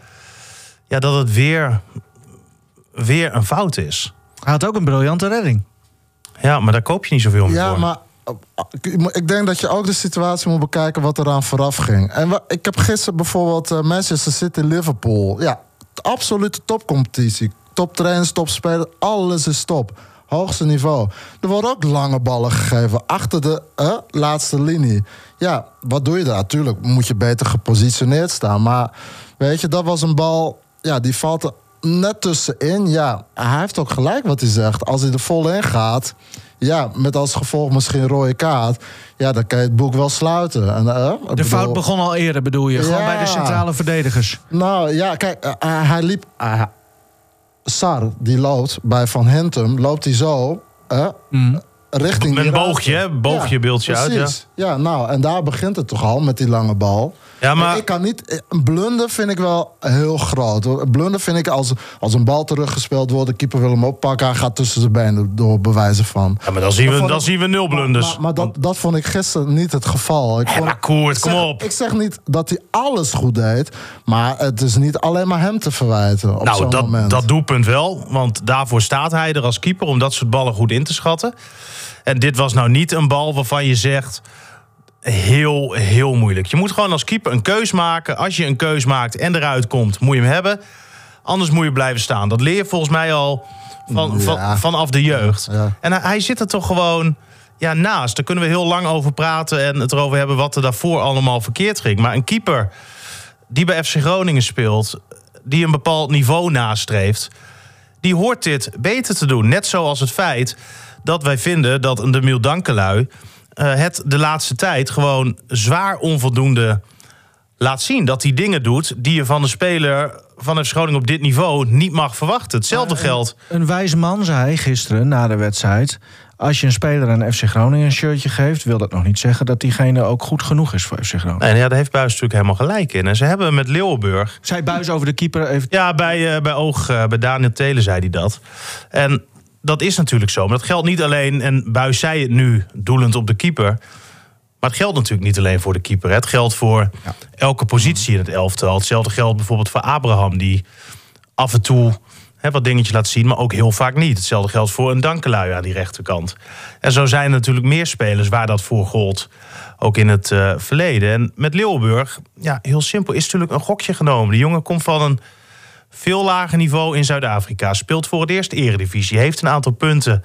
Ja, dat het weer, weer een fout is. Hij had ook een briljante redding. Ja, maar daar koop je niet zoveel meer Ja, voor. maar ik- ik denk dat je ook de situatie moet bekijken wat eraan vooraf ging. En ik heb gisteren bijvoorbeeld eh, Manchester City Liverpool. Ja, absolute topcompetitie. Toptrainers, topspelers, alles is top. Hoogste niveau. Er worden ook lange ballen gegeven achter de eh, laatste linie. Ja, wat doe je daar? Natuurlijk moet je beter gepositioneerd staan. Maar weet je, dat was een bal. Ja, die valt er net tussenin. Ja, hij heeft ook gelijk wat hij zegt. Als hij er vol in gaat. Ja, met als gevolg misschien een rode kaart. Ja, dan kan je het boek wel sluiten. En, eh, De bedoel- fout begon al eerder, bedoel je? Gewoon Ja. bij de centrale verdedigers. Nou ja, kijk, eh, eh, hij liep. Sar, die loopt bij Van Hintem, loopt hij zo. eh, richting Met een boogje? Boogje beeldje uit, ja. Ja, nou, en daar begint het toch al met die lange bal. Ja, maar- En Ik kan niet, een blunder vind ik wel heel groot. Een blunder vind ik als, als een bal teruggespeeld wordt, de keeper wil hem oppakken, hij gaat tussen zijn benen door bewijzen van. Ja, maar dan zien we, dan ik- zien we nul blunders. Maar, maar dat, dat vond ik gisteren niet het geval. Ik vond, maar Koert, ik kom zeg- op. Ik zeg niet dat hij alles goed deed, maar het is niet alleen maar hem te verwijten op Nou, dat, moment. dat doelpunt wel. Want daarvoor staat hij er als keeper om dat soort ballen goed in te schatten. En dit was nou niet een bal waarvan je zegt. Heel, heel moeilijk. Je moet gewoon als keeper een keus maken. Als je een keus maakt en eruit komt, moet je hem hebben. Anders moet je blijven staan. Dat leer je volgens mij al van, Ja. van, vanaf de jeugd. Ja. En hij, hij zit er toch gewoon ja, naast. Daar kunnen we heel lang over praten en het erover hebben wat er daarvoor allemaal verkeerd ging. Maar een keeper die bij FC Groningen speelt, die een bepaald niveau nastreeft, die hoort dit beter te doen. Net zoals het feit dat wij vinden dat een Demiel Dankelui eh, het de laatste tijd gewoon zwaar onvoldoende laat zien. Dat hij dingen doet die je van de speler van FC Groningen op dit niveau niet mag verwachten. Hetzelfde geldt. Een wijs man zei gisteren na de wedstrijd... als je een speler aan FC Groningen een shirtje geeft... wil dat nog niet zeggen dat diegene ook goed genoeg is voor FC Groningen. En ja, daar heeft Buis natuurlijk helemaal gelijk in. En ze hebben met Leeuwenburg Zij buis over de keeper even... Ja, bij, eh, bij Oog, eh, bij Daniel Telen zei hij dat. En dat is natuurlijk zo. Maar dat geldt niet alleen, en Buis zei het nu doelend op de keeper. Maar het geldt natuurlijk niet alleen voor de keeper. hè. Het geldt voor elke positie in het elftal. Hetzelfde geldt bijvoorbeeld voor Abraham, die af en toe hè, wat dingetjes laat zien, maar ook heel vaak niet. Hetzelfde geldt voor een Dankelui aan die rechterkant. En zo zijn er natuurlijk meer spelers waar dat voor gold. Ook in het eh, verleden. En met Leeuwenburg, ja, heel simpel, is natuurlijk een gokje genomen. De jongen komt van een veel lager niveau in Zuid-Afrika. Speelt voor het eerst eredivisie. Heeft een aantal punten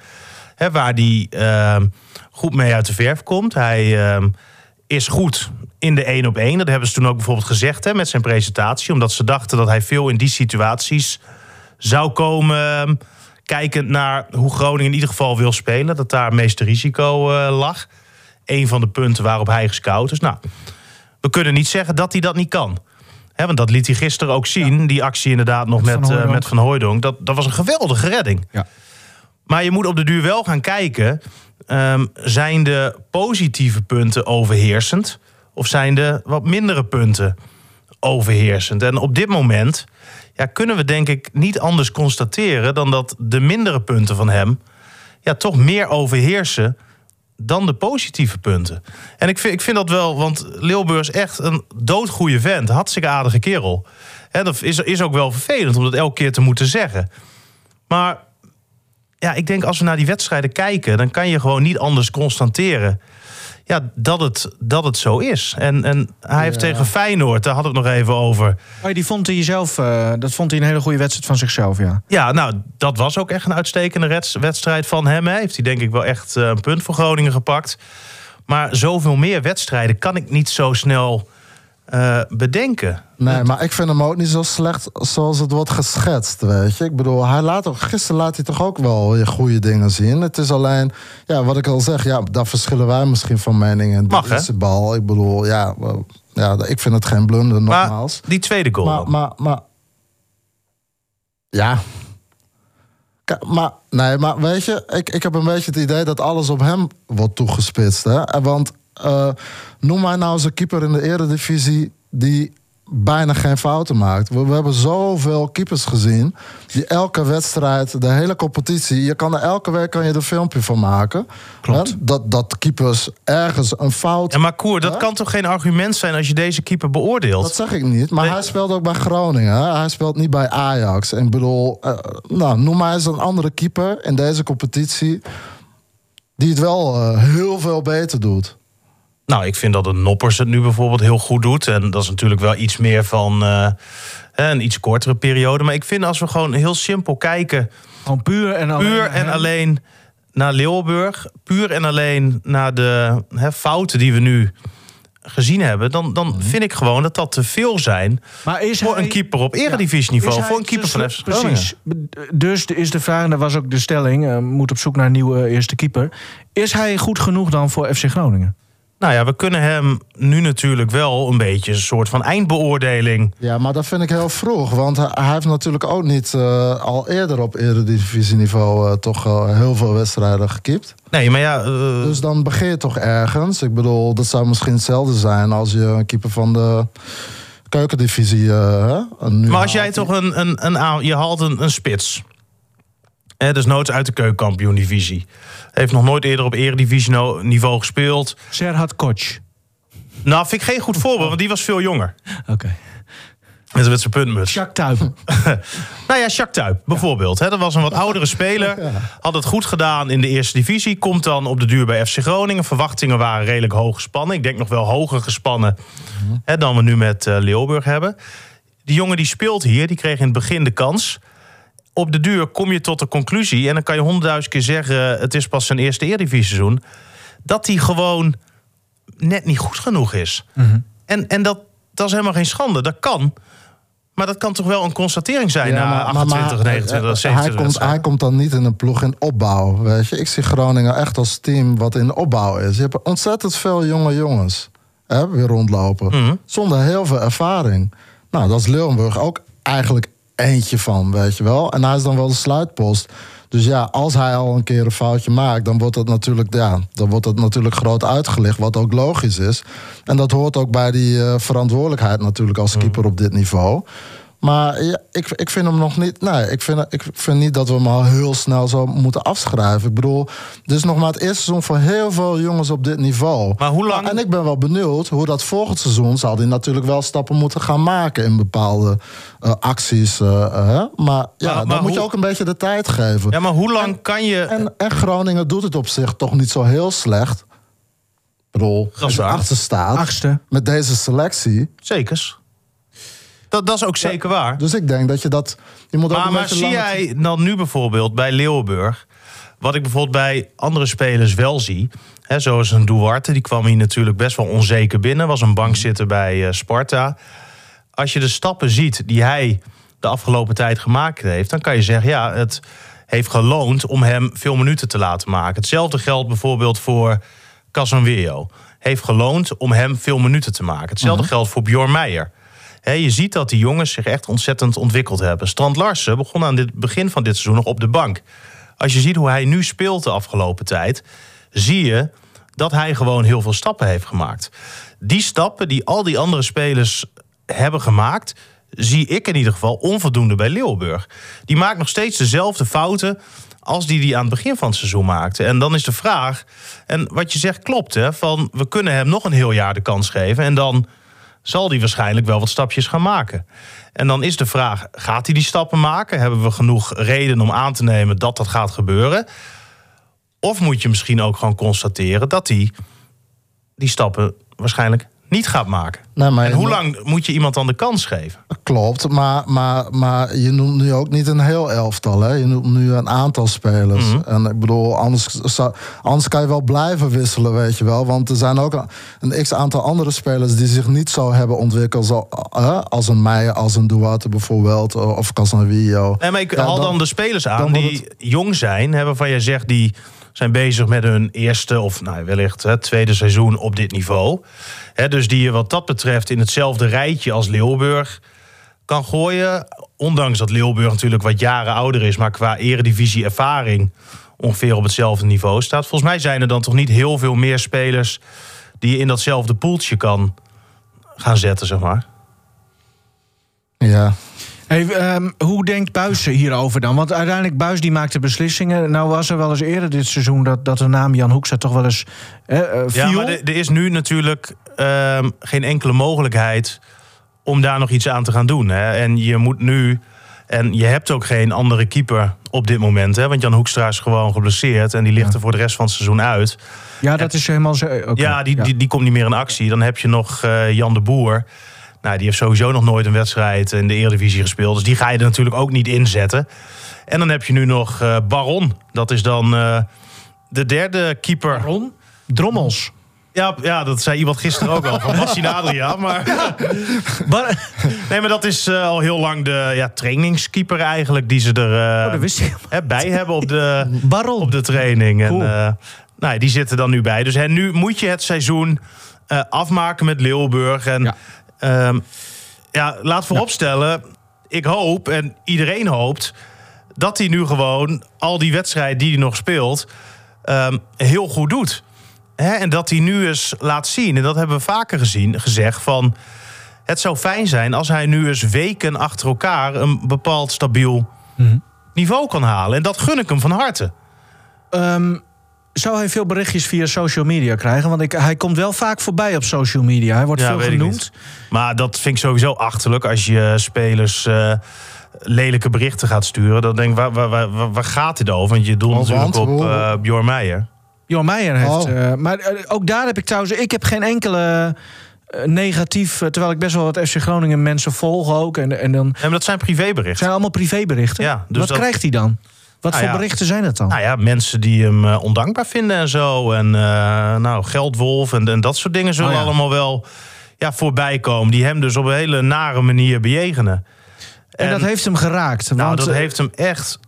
hè, waar hij ehm, goed mee uit de verf komt. Hij ehm, is goed in de één op één. Dat hebben ze toen ook bijvoorbeeld gezegd hè, met zijn presentatie. Omdat ze dachten dat hij veel in die situaties zou komen. ehm, kijkend naar hoe Groningen in ieder geval wil spelen. Dat daar het meeste risico eh, lag. Een van de punten waarop hij gescout is. Nou, we kunnen niet zeggen dat hij dat niet kan. Want dat liet hij gisteren ook zien. Die actie inderdaad nog Met met, Van Hooijdonk. met Van Hooijdonk. Dat, dat was een geweldige redding. Ja. Maar je moet op de duur wel gaan kijken. ehm, zijn de positieve punten overheersend? Of zijn de wat mindere punten overheersend? En op dit moment ja, kunnen we denk ik niet anders constateren... dan dat de mindere punten van hem ja, toch meer overheersen dan de positieve punten. En ik vind, ik vind dat wel, want Leeuwburg is echt een doodgoeie vent. Hartstikke aardige kerel. Hè, dat is, is ook wel vervelend om dat elke keer te moeten zeggen. Maar ja, ik denk als we naar die wedstrijden kijken... dan kan je gewoon niet anders constateren ja, dat, het, dat het zo is. En, en hij heeft Ja. tegen Feyenoord, daar had ik het nog even over... Oh, die vond hij zelf, eh, dat vond hij een hele goede wedstrijd van zichzelf, ja. Ja, nou, dat was ook echt een uitstekende wedstrijd van hem. Hè. Heeft hij denk ik wel echt eh, een punt voor Groningen gepakt. Maar zoveel meer wedstrijden kan ik niet zo snel eh, bedenken. Nee, maar ik vind hem ook niet zo slecht zoals het wordt geschetst, weet je. Ik bedoel, hij laat ook, gisteren laat hij toch ook wel weer goede dingen zien. Het is alleen, ja, wat ik al zeg, ja, daar verschillen wij misschien van mening. En Mag, hè? is de bal. Ik bedoel, ja, ja, ik vind het geen blunder, Maar nogmaals. die tweede goal. Maar, maar, maar, ja. Maar, nee, maar weet je, ik, ik heb een beetje het idee dat alles op hem wordt toegespitst. Hè? En Want eh, noem mij nou eens een keeper in de eredivisie die bijna geen fouten maakt. We, we hebben zoveel keepers gezien die elke wedstrijd, de hele competitie, je kan er elke week kan je er een filmpje van maken. Klopt. Hè? Dat, dat keepers ergens een fout. En maar Koer, dat Ja? kan toch geen argument zijn als je deze keeper beoordeelt? Dat zeg ik niet, maar Nee. hij speelt ook bij Groningen. hè. Hij speelt niet bij Ajax. En ik bedoel, eh, nou, noem maar eens een andere keeper in deze competitie die het wel eh, heel veel beter doet. Nou, ik vind dat de Noppers het nu bijvoorbeeld heel goed doet. En dat is natuurlijk wel iets meer van eh, een iets kortere periode. Maar ik vind als we gewoon heel simpel kijken, Gewoon puur en alleen. puur en alleen naar Leeuwenburg, puur en alleen naar de fouten die we nu gezien hebben, dan, dan vind ik gewoon dat dat te veel zijn Maar is voor hij- een keeper op eredivisieniveau, voor een keeper van FC. Precies. Dus is de vraag, en dat was ook de stelling, eh, moet op zoek naar een nieuwe eerste keeper. Is hij goed genoeg dan voor FC Groningen? Nou ja, we kunnen hem nu natuurlijk wel een beetje een soort van eindbeoordeling. Ja, maar dat vind ik heel vroeg. Want hij, heeft natuurlijk ook niet eh, al eerder op eredivisieniveau eh, toch eh, heel veel wedstrijden gekiept. Nee, maar ja, Dus dan begin je toch ergens. Ik bedoel, dat zou misschien hetzelfde zijn als je een keeper van de keukendivisie maar als jij toch een, een, een, je haalt een, een spits. Dus noods uit de keukenkampioen divisie. Heeft nog nooit eerder op eredivisie niveau gespeeld. Serhat Koch. Nou, vind ik geen goed voorbeeld, want die was veel jonger. Oké. Met met zijn puntmuts. Jacques Tuip. Nou ja, Jacques Tuyp bijvoorbeeld. Dat was een wat oudere speler. Had het goed gedaan in de eerste divisie. Komt dan op de duur bij FC Groningen. Verwachtingen waren redelijk hoog gespannen. Ik denk nog wel hoger gespannen hè, dan we nu met eh Leeuwburg hebben. Die jongen die speelt hier, die kreeg in het begin de kans. Op de duur kom je tot de conclusie... en dan kan je honderdduizend keer zeggen... het is pas zijn eerste Eredivisie-seizoen... dat hij gewoon net niet goed genoeg is. En, en dat, dat is helemaal geen schande. Dat kan. Maar dat kan toch wel een constatering zijn Ja, na maar- maar- 28, maar, 29, eh, 27 hij komt, hij komt dan niet in een ploeg in opbouw. Weet je? Ik zie Groningen echt als team wat in opbouw is. Je hebt ontzettend veel jonge jongens hè, weer rondlopen. Mhm. Zonder heel veel ervaring. Nou, dat is Leeuwenburg ook eigenlijk eentje van, weet je wel. En hij is dan wel de sluitpost. Dus ja, als hij al een keer een foutje maakt, dan wordt dat natuurlijk, ja, dan wordt dat natuurlijk groot uitgelicht, wat ook logisch is. En dat hoort ook bij die eh, verantwoordelijkheid natuurlijk als keeper op dit niveau. Maar ja, ik, ik vind hem nog niet. Nee, ik vind, ik vind niet dat we hem al heel snel zo moeten afschrijven. Ik bedoel, dit is nog maar het eerste seizoen voor heel veel jongens op dit niveau. Maar hoe lang- En ik ben wel benieuwd hoe dat volgend seizoen zal hij natuurlijk wel stappen moeten gaan maken in bepaalde eh, acties. eh, eh? Maar ja, Maar- dan maar moet je ook een beetje de tijd geven. Ja, maar hoe lang kan je... En, en Groningen doet het op zich toch niet zo heel slecht. Ik bedoel, als je achter staat Achtste. met deze selectie. Zekers. Dat, dat is ook zeker waar. Dus ik denk dat je dat. Je moet ook Maar, maar zie jij dan nu bijvoorbeeld bij Leeuwenburg... wat ik bijvoorbeeld bij andere spelers wel zie... Hè, zoals een Duarte, die kwam hier natuurlijk best wel onzeker binnen... was een bankzitter bij eh, Sparta. Als je de stappen ziet die hij de afgelopen tijd gemaakt heeft... dan kan je zeggen, ja, het heeft geloond om hem veel minuten te laten maken. Hetzelfde geldt bijvoorbeeld voor Casanweo. Heeft geloond om hem veel minuten te maken. Hetzelfde geldt voor Bjorn Meijer. Je ziet dat die jongens zich echt ontzettend ontwikkeld hebben. Strand Larsen begon aan het begin van dit seizoen nog op de bank. Als je ziet hoe hij nu speelt de afgelopen tijd, zie je dat hij gewoon heel veel stappen heeft gemaakt. Die stappen die al die andere spelers hebben gemaakt, zie ik in ieder geval onvoldoende bij Leeuwburg. Die maakt nog steeds dezelfde fouten als die die aan het begin van het seizoen maakte. En dan is de vraag, en wat je zegt klopt, hè, van we kunnen hem nog een heel jaar de kans geven en dan zal hij waarschijnlijk wel wat stapjes gaan maken. En dan is de vraag, gaat hij die stappen maken? Hebben we genoeg reden om aan te nemen dat dat gaat gebeuren? Of moet je misschien ook gewoon constateren dat hij die stappen waarschijnlijk niet gaat maken? Nee, maar En je hoe lang moet je iemand dan de kans geven? Klopt, maar, maar, maar je noemt nu ook niet een heel elftal. Hè? Je noemt nu een aantal spelers. Mhm. En ik bedoel, anders, anders kan je wel blijven wisselen, weet je wel. Want er zijn ook een, een x-aantal andere spelers... die zich niet zo hebben ontwikkeld zo, als een Meijer, als een Duarte bijvoorbeeld... of Casanvillo. Nee, maar ik Ja, haal dan, dan- de spelers aan die jong zijn. Hè, waarvan jij zegt, die zijn bezig met hun eerste... of nou, wellicht het tweede seizoen op dit niveau. Hè, dus die je wat dat betreft in hetzelfde rijtje als Leeuwburg kan gooien. Ondanks dat Leeuwburg natuurlijk wat jaren ouder is, maar qua eredivisie ervaring ongeveer op hetzelfde niveau staat. Volgens mij zijn er dan toch niet heel veel meer spelers die je in datzelfde poeltje kan gaan zetten, zeg maar. Ja, Hey, ehm, hoe denkt Buis hierover dan? Want uiteindelijk, Buis die maakte beslissingen. Nou was er wel eens eerder dit seizoen dat, dat de naam Jan Hoekstra toch wel eens eh, eh, viel. Ja, maar er is nu natuurlijk ehm, geen enkele mogelijkheid om daar nog iets aan te gaan doen. Hè? En je moet nu. En je hebt ook geen andere keeper op dit moment. Hè? Want Jan Hoekstra is gewoon geblesseerd. En die ligt er voor de rest van het seizoen uit. ja, dat is helemaal zo. oké. Ja, die, Die, die komt niet meer in actie. Dan heb je nog eh, Jan de Boer. Nou, die heeft sowieso nog nooit een wedstrijd in de Eredivisie gespeeld. Dus die ga je er natuurlijk ook niet inzetten. En dan heb je nu nog eh, Baron. Dat is dan eh, de derde keeper. Ron? Drommels. Ja, ja, dat zei iemand gisteren ook al. Van Adria. Maar, Bar- nee, maar dat is eh, al heel lang de ja, trainingskeeper eigenlijk. Die ze er eh, Oh, hè, bij hebben op de, Baron. op de training. En, Cool. eh, nou, ja, die zitten dan nu bij. Dus hè, nu moet je het seizoen eh, afmaken met Leeuwburg. En Ja. Ja, ja laat vooropstellen, ik hoop en iedereen hoopt... dat hij nu gewoon al die wedstrijden die hij nog speelt... ehm, heel goed doet. En dat hij nu eens laat zien, en dat hebben we vaker gezien, gezegd... van het zou fijn zijn als hij nu eens weken achter elkaar... een bepaald stabiel Mhm. niveau kan halen. En dat gun ik hem van harte. Ehm, zou hij veel berichtjes via social media krijgen? Want ik, hij komt wel vaak voorbij op social media. Hij wordt Ja, veel genoemd. Maar dat vind ik sowieso achterlijk als je spelers eh, lelijke berichten gaat sturen. Dan denk ik, waar, waar, waar, waar gaat dit over? Want je doelt natuurlijk op eh Bjorn Meijer. Johan Meijer heeft. Oh. eh, maar ook daar heb ik trouwens. Ik heb geen enkele negatief. terwijl ik best wel wat FC Groningen mensen volg ook. En, en dan maar dat zijn het privéberichten. zijn allemaal privéberichten. Ja, dus wat dat- krijgt hij dan? Wat Nou voor ja. berichten zijn dat dan? Nou ja, mensen die hem eh, ondankbaar vinden en zo. En eh, nou, geldwolf en, en dat soort dingen zullen Oh ja. allemaal wel ja, voorbij komen. Die hem dus op een hele nare manier bejegenen. en, dat heeft hem geraakt. Nou, want, dat eh, heeft hem echt...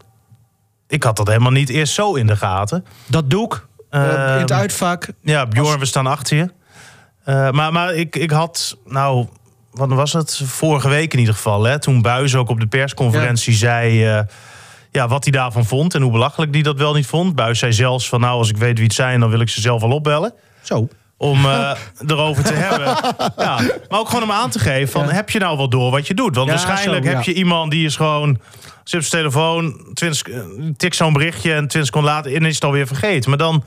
Ik had dat helemaal niet eerst zo in de gaten. dat doek eh, in het Ehm, uitvak. Ja, Bjorn, we staan achter je. Maar maar ik, ik had, nou, wat was het? Vorige week in ieder geval. Hè, toen Buis ook op de persconferentie zei... ja, wat hij daarvan vond en hoe belachelijk hij dat wel niet vond. Buis zei zelfs van, nou, als ik weet wie het zijn... dan wil ik ze zelf al opbellen Zo. om eh, erover te hebben. Ja, maar ook gewoon om aan te geven van, Ja. heb je nou wel door wat je doet? Want Ja, waarschijnlijk zo, heb je iemand die is gewoon... Zit op zijn telefoon, 20, sec- tikt zo'n berichtje en 20 seconden later en is het alweer vergeten. Maar dan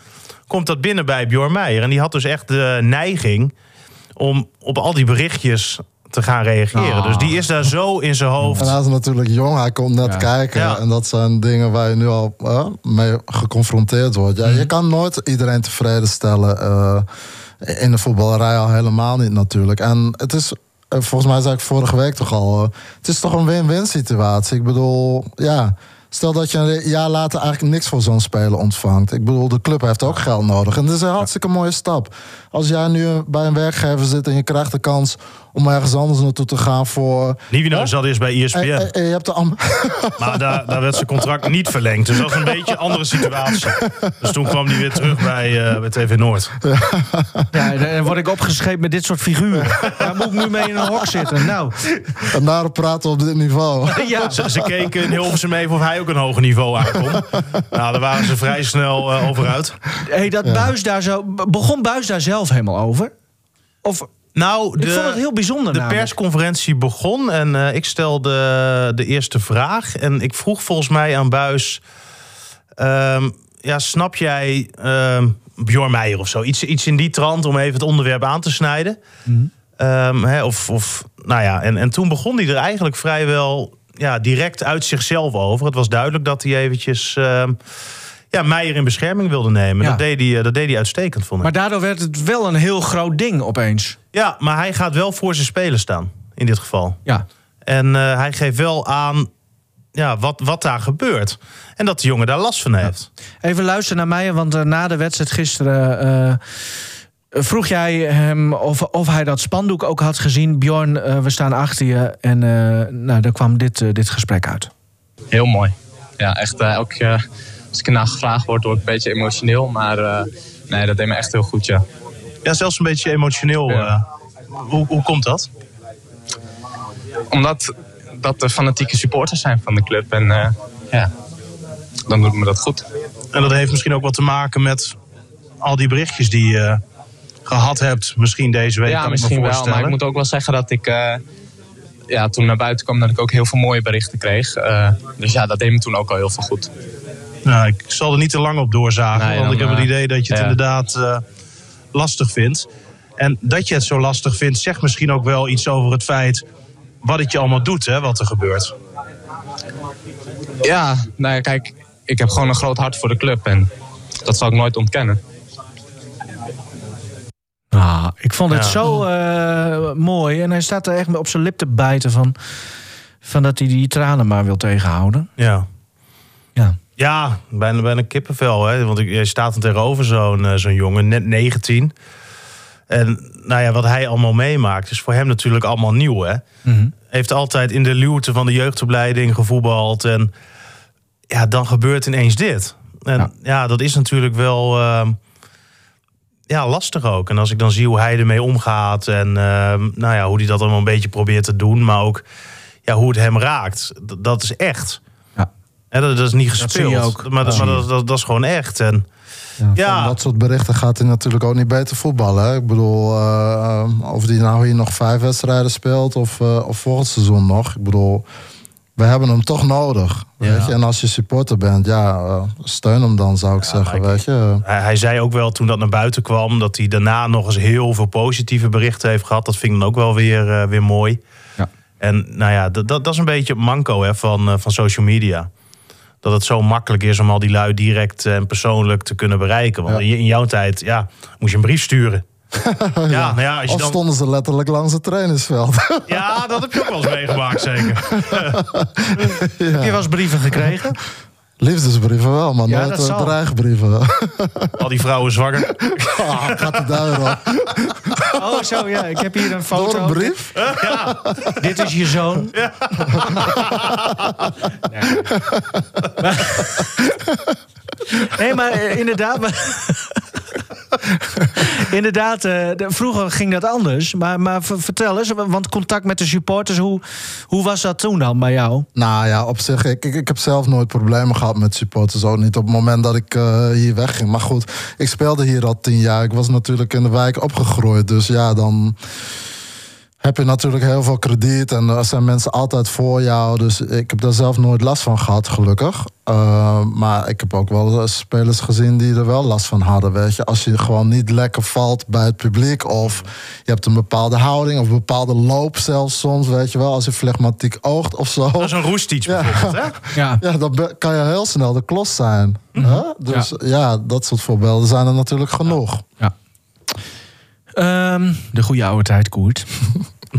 komt dat binnen bij Bjorn Meijer. En die had dus echt de neiging om op al die berichtjes te gaan reageren. Ah. Dus die is daar zo in zijn hoofd. En hij is natuurlijk jong, hij komt net Ja. kijken. Ja. En dat zijn dingen waar je nu al eh, mee geconfronteerd wordt. Ja, Je kan nooit iedereen tevreden stellen. eh, in de voetballerij al helemaal niet natuurlijk. En het is, eh, volgens mij zei ik vorige week toch al... het is toch een win-win situatie. Ik bedoel, ja... Stel dat je een jaar later eigenlijk niks voor zo'n speler ontvangt. Ik bedoel, de club heeft ook geld nodig. En dat is een hartstikke mooie stap. Als jij nu bij een werkgever zit en je krijgt de kans om ergens anders naartoe te gaan voor. Nivino zat eerst bij ESPN. En, en- en je hebt de am- Maar daar, daar werd zijn contract niet verlengd. Dus dat is een beetje een andere situatie. Dus toen kwam hij weer terug bij, eh, bij TV Noord. Ja, dan word ik opgescheept met dit soort figuren. Daar moet ik nu mee in een hok zitten. Nou, en daarom praten we op dit niveau. ja. Ze, ze keken in Hilversum even of hij ook een hoger niveau aankomt. Nou, daar waren ze vrij snel eh, over uit. Hey, dat Buis daar zo, begon Buis daar zelf helemaal over? Of, Nou, ik vond het heel bijzonder De namelijk. persconferentie begon en eh, ik stelde de eerste vraag. En ik vroeg volgens mij aan Buis... ehm, ja, snap jij ehm Bjorn Meijer of zo? Iets, iets in die trant om even het onderwerp aan te snijden. Mhm. Ehm, hè, of, of, nou ja, en, en toen begon hij er eigenlijk vrijwel ja, direct uit zichzelf over. Het was duidelijk dat hij eventjes... ja, Meijer in bescherming wilde nemen. Ja. Dat, deed hij, eh, dat deed hij uitstekend, vond ik. Maar daardoor werd het wel een heel groot ding opeens. Ja, maar hij gaat wel voor zijn spelen staan. In dit geval. Ja. En eh, hij geeft wel aan ja, wat, wat daar gebeurt. En dat de jongen daar last van heeft. Even luisteren naar mij, want eh, na de wedstrijd gisteren eh, vroeg jij hem of, of hij dat spandoek ook had gezien. Bjorn, we staan achter je. En eh, nou, daar kwam dit, dit gesprek uit. Heel mooi. Ja, echt eh, elke keer als ik ernaar gevraagd word, word ik een beetje emotioneel. Maar eh, nee, dat deed me echt heel goed, ja. Ja, zelfs een beetje emotioneel. Ja. eh. hoe, hoe komt dat? Omdat dat de fanatieke supporters zijn van de club. En eh, ja, dan doet me dat goed. En dat heeft misschien ook wat te maken met al die berichtjes die je gehad hebt. Misschien deze week, ja, kan ik misschien me wel. Maar ik moet ook wel zeggen dat ik ja, toen naar buiten kwam... dat ik ook heel veel mooie berichten kreeg. Dus ja, dat deed me toen ook al heel veel goed. Nou, ik zal er niet te lang op doorzagen. Nee, want dan, ik heb het eh, idee dat je het ja. inderdaad eh, lastig vindt. En dat je het zo lastig vindt, zegt misschien ook wel iets over het feit... wat het je allemaal doet, hè, wat er gebeurt. Ja, nou ja, kijk, ik heb gewoon een groot hart voor de club. En dat zal ik nooit ontkennen. Ah, ik vond het Ja. zo eh, mooi. En hij staat er echt op zijn lip te bijten van, van dat hij die tranen maar wil tegenhouden. Ja. Ja. Ja, bijna, bijna kippenvel. Hè? Want jij staat er tegenover zo'n eh, zo'n jongen, net 19. En nou ja, wat hij allemaal meemaakt, is voor hem natuurlijk allemaal nieuw. Hè? Mhm. Heeft altijd in de luwte van de jeugdopleiding gevoetbald. En ja, dan gebeurt ineens dit. En ja, Ja. dat is natuurlijk wel ehm, ja, lastig ook. En als ik dan zie hoe hij ermee omgaat. En ehm, nou ja, hoe hij dat allemaal een beetje probeert te doen. Maar ook ja, hoe het hem raakt. dat is echt. Hè, dat, dat is niet Dat gespeeld. je ook. Maar, dat, Dat maar dat, dat, dat is gewoon echt. En Ja, Ja. Van dat soort berichten gaat hij natuurlijk ook niet beter voetballen. Hè? Ik bedoel, eh, of hij nou hier nog vijf wedstrijden speelt of, eh, of volgend seizoen nog. Ik bedoel, we hebben hem toch nodig. Ja. Weet je? En als je supporter bent, ja, eh, steun hem dan, zou ik zeggen. ik- Weet je? hij, hij zei ook wel toen dat naar buiten kwam... dat hij daarna nog eens heel veel positieve berichten heeft gehad. Dat vind ik dan ook wel weer, eh, weer mooi. Ja. En nou ja, dat, dat, dat is een beetje het manco hè, van, eh, van social media. Dat het zo makkelijk is om al die lui direct en persoonlijk te kunnen bereiken. Want Ja. in, in jouw tijd ja, moest je een brief sturen. ja, nou ja, als je Of dan, stonden ze letterlijk langs het trainingsveld. ja, dat heb je ook wel eens meegemaakt, zeker. Heb je wel eens brieven gekregen? Liefdesbrieven wel, maar Ja, nooit dat dreigbrieven. Al die vrouwen zwanger. Ah, gaat de duivel op. Oh, zo ja. Ik heb hier een Door foto. een brief? Dit is je zoon. Nee. Maar- Nee, maar eh, inderdaad. maar- inderdaad, eh, vroeger ging dat anders. Maar, maar ver- vertel eens, want contact met de supporters, hoe, hoe was dat toen dan bij jou? Nou ja, op zich, ik, ik, ik heb zelf nooit problemen gehad met supporters. Ook niet op het moment dat ik eh, hier wegging. Maar goed, ik speelde hier al tien jaar. Ik was natuurlijk in de wijk opgegroeid. Dus ja, dan heb je natuurlijk heel veel krediet. En er zijn mensen altijd voor jou. Dus ik heb daar zelf nooit last van gehad, gelukkig. Eh, maar ik heb ook wel spelers gezien die er wel last van hadden. Weet je, als je gewoon niet lekker valt bij het publiek. Of je hebt een bepaalde houding of een bepaalde loop zelfs soms. Weet je wel, als je flegmatiek oogt of zo. Dat is een roestietje Ja. bijvoorbeeld, hè? Ja. Ja, dan kan je heel snel de klos zijn. hè? Dus ja. dat soort voorbeelden zijn er natuurlijk genoeg. ja. Ehm, de goede oude tijd, Koert.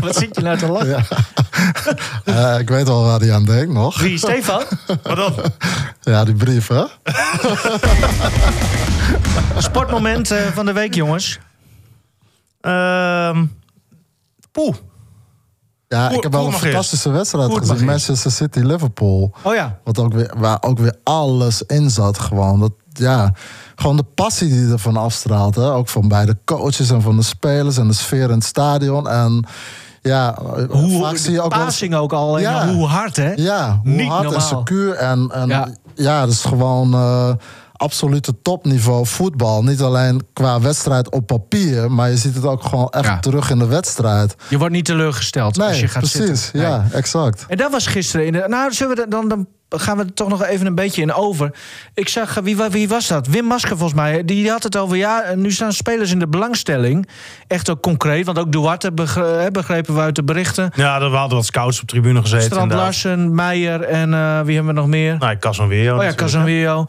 Wat zit je nou te lachen? Eh, ik weet wel waar hij aan denkt nog. Wie, Stefan? Maar dan, Ja, die brief, hè? Sportmoment eh, van de week, jongens. ehm poeh. Ja, ik heb wel een fantastische wedstrijd gezien. Manchester City-Liverpool. Oh ja. Wat ook weer, waar ook weer alles in zat gewoon. Dat, ja, gewoon de passie die ervan afstraalt. Hè? Ook van beide coaches en van de spelers en de sfeer in het stadion. En ja, Hoe, vaak zie je ook passing ook al. Ja. hoe hard, hè? Ja, hoe Niet hard normaal. en secuur. En, en Ja. ja. dat is gewoon eh, absolute topniveau voetbal. Niet alleen qua wedstrijd op papier, maar je ziet het ook gewoon echt Ja. terug in de wedstrijd. Je wordt niet teleurgesteld als je gaat precies. zitten. Nee. Ja, exact. En dat was gisteren. In de, nou, zullen we dan, dan gaan we er toch nog even een beetje in over. Ik zag, eh, wie, wie was dat? Wim Masker volgens mij. Die had het over, ja, en nu staan spelers in de belangstelling. Echt ook concreet, want ook Duarte begre- begrepen we uit de berichten. Ja, er hadden wat scouts op tribune gezeten. Strand inderdaad. Larsen, Meijer en eh, wie hebben we nog meer? Nou, Casemiro. oh ja. Casemiro.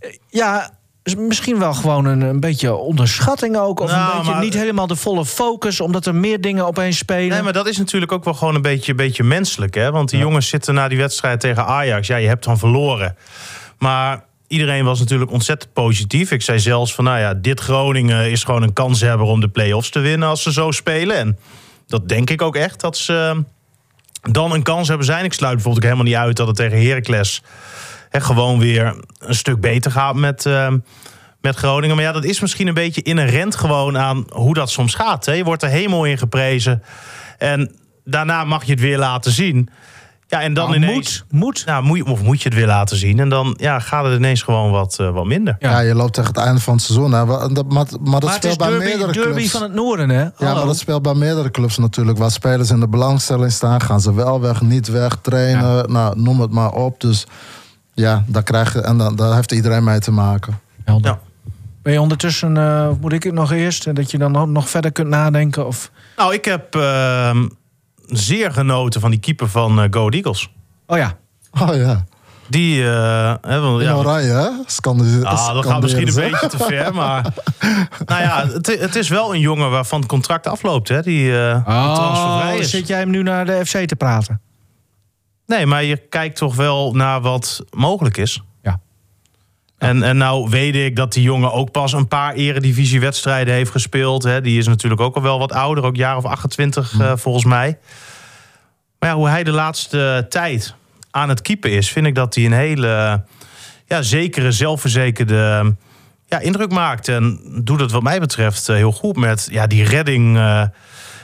Eh, Ja, is misschien wel gewoon een, een beetje onderschatting ook. Of Nou, een beetje maar- niet helemaal de volle focus, omdat er meer dingen opeens spelen. Nee, maar dat is natuurlijk ook wel gewoon een beetje, beetje menselijk. Hè? Want die jongens zitten na die wedstrijd tegen Ajax. Ja, je hebt dan verloren. Maar iedereen was natuurlijk ontzettend positief. Ik zei zelfs van, nou ja, dit Groningen is gewoon een kanshebber om de play-offs te winnen als ze zo spelen. En dat denk ik ook echt, dat ze dan een kans hebben zijn. Ik sluit bijvoorbeeld ook helemaal niet uit dat het tegen Heracles hè, gewoon weer een stuk beter gaat met, eh, met Groningen. Maar ja, dat is misschien een beetje inherent gewoon aan hoe dat soms gaat. Hè? Je wordt er helemaal in geprezen. En daarna mag je het weer laten zien. Ja, en dan Nou, ineens... moet, moet. Nou, moet je, of moet je het weer laten zien. En dan ja, gaat het ineens gewoon wat, eh, wat minder. Ja. Ja. je loopt tegen het einde van het seizoen. Hè. Maar, dat- maar, maar dat Maar het is speelt bij derby, meerdere derby clubs. van het noorden, hè? Ja, maar dat speelt bij meerdere clubs natuurlijk. Waar spelers in de belangstelling staan, gaan ze wel weg, niet weg, trainen. Nou, noem het maar op. Dus ja, daar, krijg je, en dan, daar heeft iedereen mee te maken. Helder. Ja. Ben je ondertussen, eh, moet ik het nog eerst? En Dat je dan ook nog verder kunt nadenken? Of... Nou, ik heb ehm, zeer genoten van die keeper van eh Go Ahead Eagles. Oh ja, Oh ja, Die, eh, hè, want, in ja, oranje hè? Scandi- Ah, dat gaat misschien een scanderen ze. beetje te ver, maar... nou ja, het, het is wel een jongen waarvan het contract afloopt, hè? Die eh transfervrij Oh, is. zit jij hem nu naar de FC te praten? Nee, maar je kijkt toch wel naar wat mogelijk is. Ja. En, en nou weet ik dat die jongen ook pas een paar eredivisiewedstrijden heeft gespeeld. Hè. Die is natuurlijk ook al wel wat ouder, ook jaar of 28 eh, volgens mij. Maar ja, hoe hij de laatste tijd aan het keeper is... vind ik dat hij een hele ja, zekere, zelfverzekerde ja, indruk maakt. En doet het wat mij betreft eh, heel goed met ja, die redding... eh,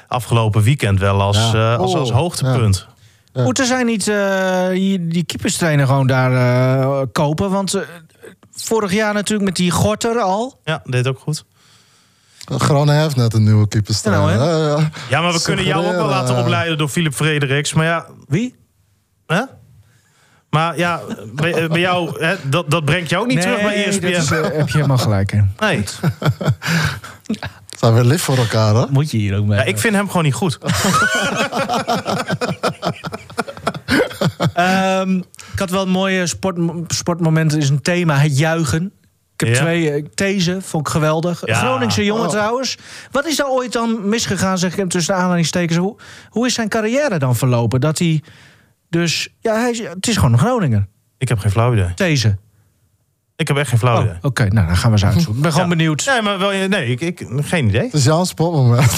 afgelopen weekend wel als, Ja. als, als Oh, hoogtepunt. Ja. Moet er zijn niet eh, die, die keeperstrainer gewoon daar eh, kopen? Want eh, vorig jaar natuurlijk met die Gorter al. Ja, deed ook goed. Groningen heeft net een nieuwe keeperstrainer. Nou, ja. Ja, maar we kunnen jou ook wel laten opleiden door Philip Frederiks. Maar ja, Wie? hè? Maar ja, bij, bij jou, hè, dat, dat brengt jou ook niet terug bij E ESPN. is, eh, heb je helemaal gelijk in. Nee, Zijn we lief voor elkaar, hè? Moet je hier ook mee. ja, ik vind hem gewoon niet goed. Ehm, ik had wel een mooie sport, sportmomenten. is een thema, het juichen. Ik heb Ja. twee eh, these, vond ik geweldig. Ja. Groningse jongen Oh. trouwens. Wat is daar ooit dan misgegaan, zeg ik hem tussen de aanhalingstekens. Hoe, hoe is zijn carrière dan verlopen? Dat hij dus... Ja, hij, is- het is gewoon een Groninger. Ik heb geen flauw idee. These. Ik heb echt geen flauw Oh, idee. Oké, nou dan gaan we eens uitzoeken. Ik ben gewoon Ja. benieuwd. Nee, maar wel, nee, ik, ik, geen idee. Het is jouw sportmoment.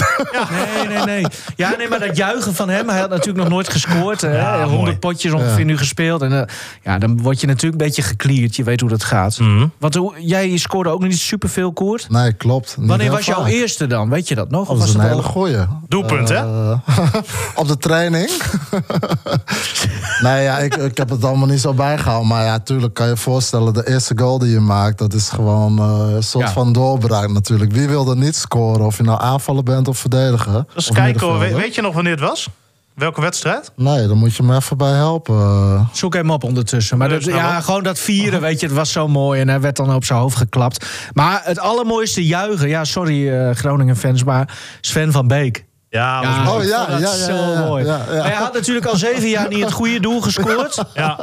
Nee, nee, nee. Ja, nee, maar dat juichen van hem. Hij had natuurlijk nog nooit gescoord. hè. Ja, 100 mooi. potjes ongeveer Ja. nu gespeeld. En eh, ja, dan word je natuurlijk een beetje geklierd. Je weet hoe dat gaat. Mhm. Want hoe, jij scoorde ook nog niet superveel, Koert. Nee, klopt. Niet Wanneer was jouw eerste dan? Weet je dat nog? Dat was was een het hele goeie. Doelpunt, hè? Eh, op de training. nee, ja, ik, ik heb het allemaal niet zo bijgehouden. Maar ja, tuurlijk kan je je voorstellen... de eerste goal die je maakt... dat is gewoon eh, een soort Ja. van doorbraak natuurlijk. Wie wil er niet scoren? Of je nou aanvallen bent of verdedigen. Dus of kijken, weet, weet je nog wanneer het was? Welke wedstrijd? Nee, dan moet je me even bij helpen. Zoek hem op ondertussen. Maar dat, snap ja, gewoon dat vieren, weet je, het was zo mooi. En hij werd dan op zijn hoofd geklapt. Maar het allermooiste juichen, ja, sorry eh, Groningen-fans, maar Sven van Beek. Ja, Ja, was- Oh, ja, dat ja, ja, zo ja, ja, mooi. ja, ja. Maar hij had natuurlijk al zeven jaar niet het goede doel gescoord. ja.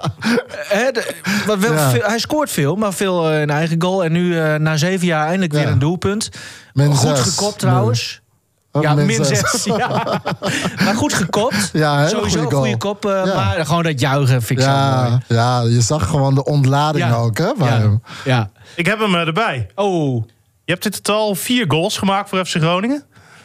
Hè, de- wat wel Ja. veel- hij scoort veel, maar veel eh, in eigen goal. En nu eh, na zeven jaar eindelijk weer een doelpunt. Min goed zes. gekopt trouwens. Oh, ja, min min zes. zes. Ja. maar goed gekopt. Ja, Sowieso goede een goede kop. eh, Ja. Maar gewoon dat juichen vind ik zo mooi. Ja, ja, je zag gewoon de ontlading Ja. ook hè, ja. Ik heb hem eh, erbij. Oh. Je hebt in totaal vier goals gemaakt voor FC Groningen.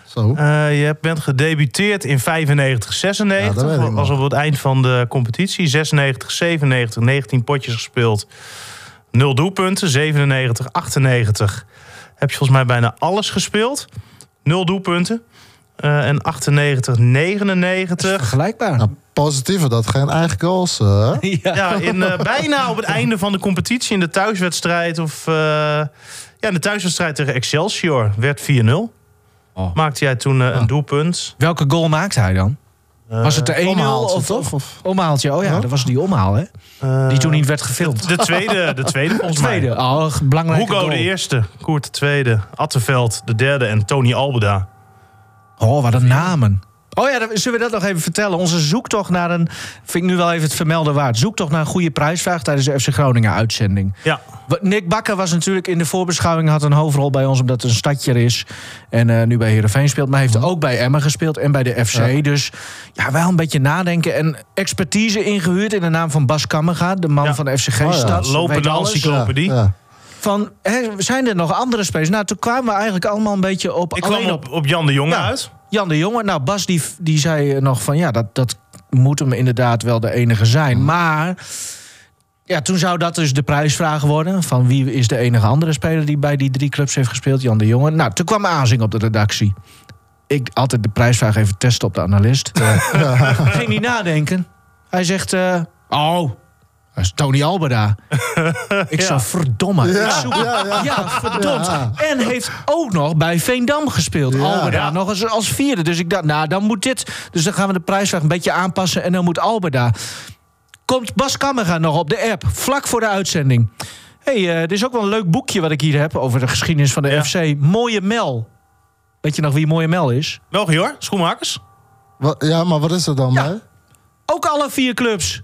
Zo. Eh, je hebt- bent gedebuteerd in 95, Ja, dat 96. weet ik Dat was nog. op het eind van de competitie. 96, 97, 19 potjes gespeeld. 0 doelpunten. 97, 98 heb je volgens mij bijna alles gespeeld. 0 doelpunten. Eh, en 98, 99. Vergelijkbaar. Nou, positieve dat geen eigen goals. eh, hè? Ja. Ja, in, eh, bijna op het einde van de competitie in de thuiswedstrijd. Of eh, ja, in de thuiswedstrijd tegen Excelsior werd 4-0. Oh. Maakte jij toen eh, een doelpunt. Welke goal maakte hij dan? Was het de 1-0 Omhaaltje, of, toch? of Of- omhaaltje? Oh ja, dat was die omhaal, hè? Eh, Die toen niet werd gefilmd. De tweede, de tweede volgens mij. Tweede. Oh, belangrijke Hugo goal. de eerste, Koert de tweede, Attenveld de derde en Tony Albeda. Oh, wat een namen. Oh ja, zullen we dat nog even vertellen? Onze zoektocht naar een, vind ik nu wel even het vermelden waard. Zoektocht naar een goede prijsvraag tijdens de FC Groningen uitzending. Ja, Nick Bakker was natuurlijk in de voorbeschouwing, had een hoofdrol bij ons omdat het een stadje er is. En eh, nu bij Heerenveen speelt, maar heeft ook bij Emmen gespeeld en bij de FC. Ja. Dus ja, wel een beetje nadenken en expertise ingehuurd in de naam van Bas Kammerga, de man Ja. van de FCG Oh ja. Stad. Lopende encyclopedie. Ja. Van, hè, zijn er nog andere spelers? Nou, toen kwamen we eigenlijk allemaal een beetje op. ik alleen kwam op, op Jan de Jonge Ja. uit. Jan de Jonge. Nou, Bas die, die zei nog van ja, dat, dat moet hem inderdaad wel de enige zijn. Maar ja, toen zou dat dus de prijsvraag worden. Van wie is de enige andere speler die bij die drie clubs heeft gespeeld? Jan de Jonge. Nou, toen kwam Azing op de redactie. ik altijd de prijsvraag even testen op de analist. Ging hij nadenken. Hij zegt, eh, oh, dat is Tony Alberda. ik zou verdomme. Ja, ik zoek- ja, ja. ja, verdomd. Ja. En heeft ook nog bij Veendam gespeeld. Ja. Alberda Ja. nog eens als vierde. Dus ik dacht, nou, dan moet dit. Dus dan gaan we de prijsvraag een beetje aanpassen. En dan moet Alberda. Komt Bas Kammerga nog op de app, vlak voor de uitzending. hey, eh, dit is ook wel een leuk boekje wat ik hier heb over de geschiedenis van de Ja. FC. Mooie Mel. Weet je nog wie Mooie Mel is? Melchior, schoenmakers? Wat- ja, maar wat is er dan Ja. Ook alle vier clubs.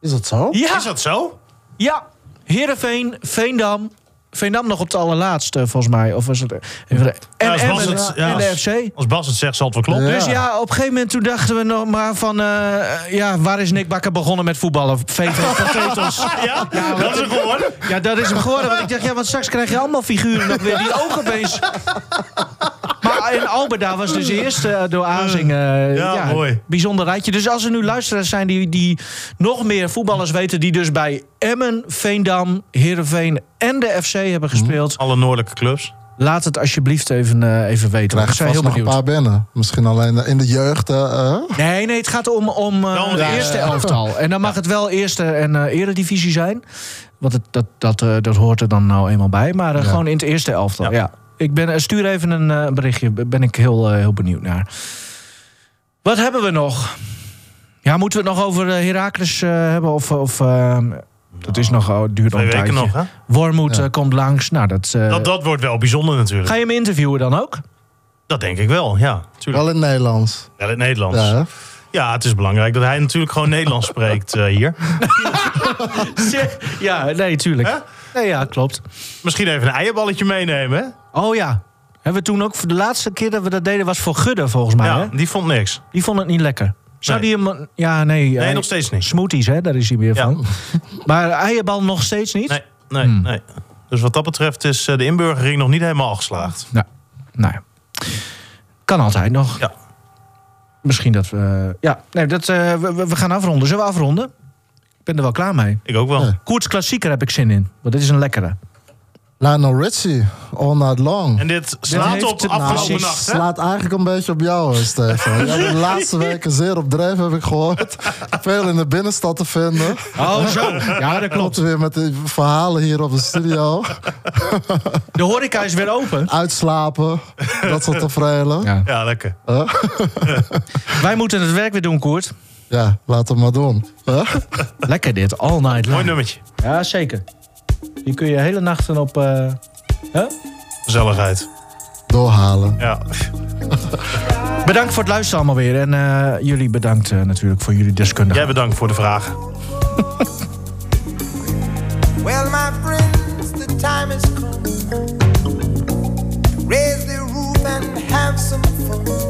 Is dat zo? Ja, Is dat zo? ja. Heerenveen, Veendam. Veendam nog op het allerlaatste, volgens mij. Of was het... Even de- En, Ja, als Bas Emmen het- ja, en de FC. Als Bas het zegt, zal het wel kloppen. Ja. Dus ja, op een gegeven moment toen dachten we nog maar van... eh, ja, waar is Nick Bakker begonnen met voetballen? VV Potatoes. Ja, dat is het geworden. Ja, dat is hem geworden. Want ik dacht, ja, want straks krijg je allemaal figuren nog weer die ook opeens... In Alberda was dus eerst eh, door Azing. eh, Ja, mooi. Bijzonder rijtje. Dus als er nu luisteraars zijn die, die nog meer voetballers weten... die dus bij Emmen, Veendam, Heerenveen en de FC hebben gespeeld... Alle noordelijke clubs. laat het alsjeblieft even, eh, even weten. Krijg Ik je heel nog een paar binnen. Misschien alleen in de jeugd. Nee, nee, het gaat om, om eh, de eerste elftal. En dan mag het wel eerste en eh eredivisie zijn. Want het, dat, dat, eh, dat hoort er dan nou eenmaal bij. Maar Ja. gewoon in het eerste elftal, ja. Ik ben, eh, stuur even een eh, berichtje. Ben ik heel, eh, heel benieuwd naar. Wat hebben we nog? Ja, moeten we het nog over Heracles eh, hebben? Of, of eh, dat is nog, oh, duurt nog Twee een weken tijdje. nog, hè? Wormoed Ja. komt langs. Nou, dat, eh, Dat, dat wordt wel bijzonder natuurlijk. Ga je hem interviewen dan ook? Dat denk ik wel, ja. Tuurlijk. Wel in het Nederlands. Wel in het Nederlands. Ja, Ja, het is belangrijk dat hij natuurlijk gewoon Nederlands spreekt eh, hier. ja, nee, tuurlijk. Hè? Nee, ja, klopt. Misschien even een eierballetje meenemen? Oh ja. Hebben we toen ook de laatste keer dat we dat deden was voor Gudde volgens mij. Ja, Hè? die vond niks. Die vond het niet lekker. Zou Nee. die hem. Ja, nee. Nee, hij- nog steeds niet. Smoothies, hè? Daar is hij weer Ja. van. Maar eierbal nog steeds niet? Nee, nee, Hmm. nee. Dus wat dat betreft is eh, de inburgering nog niet helemaal geslaagd. Nou, nou ja. Kan altijd nog. Ja. Misschien dat we. Ja, nee, dat, eh, we- we gaan afronden. Zullen we afronden? Ik ben er wel klaar mee. Ik ook wel. Ja. Koerts klassieker heb ik zin in. Want dit is een lekkere. Lionel Richie, All Night Long. En dit slaat op afgelopen precies. nacht, hè? slaat eigenlijk een beetje op jou, hè, Stefan. De laatste weken zeer op dreef, heb ik gehoord. Veel in de binnenstad te vinden. Oh, zo. Ja, dat klopt. weer met die verhalen hier op de studio. De horeca is weer open. Uitslapen, dat soort. Ja. Ja. Ja, lekker. Wij moeten het werk weer doen, Koert. Laat het maar doen. Huh? Lekker dit, all night Mooi long. nummertje. Ja, zeker. Hier kun je hele nachten op... eh, hè? Gezelligheid. Doorhalen. Ja. Bedankt voor het luisteren allemaal weer. En eh, jullie bedankt eh, natuurlijk voor jullie deskundigheid. Jij bedankt voor de vragen. Well, my friends, the time has come. Raise the roof and have some fun.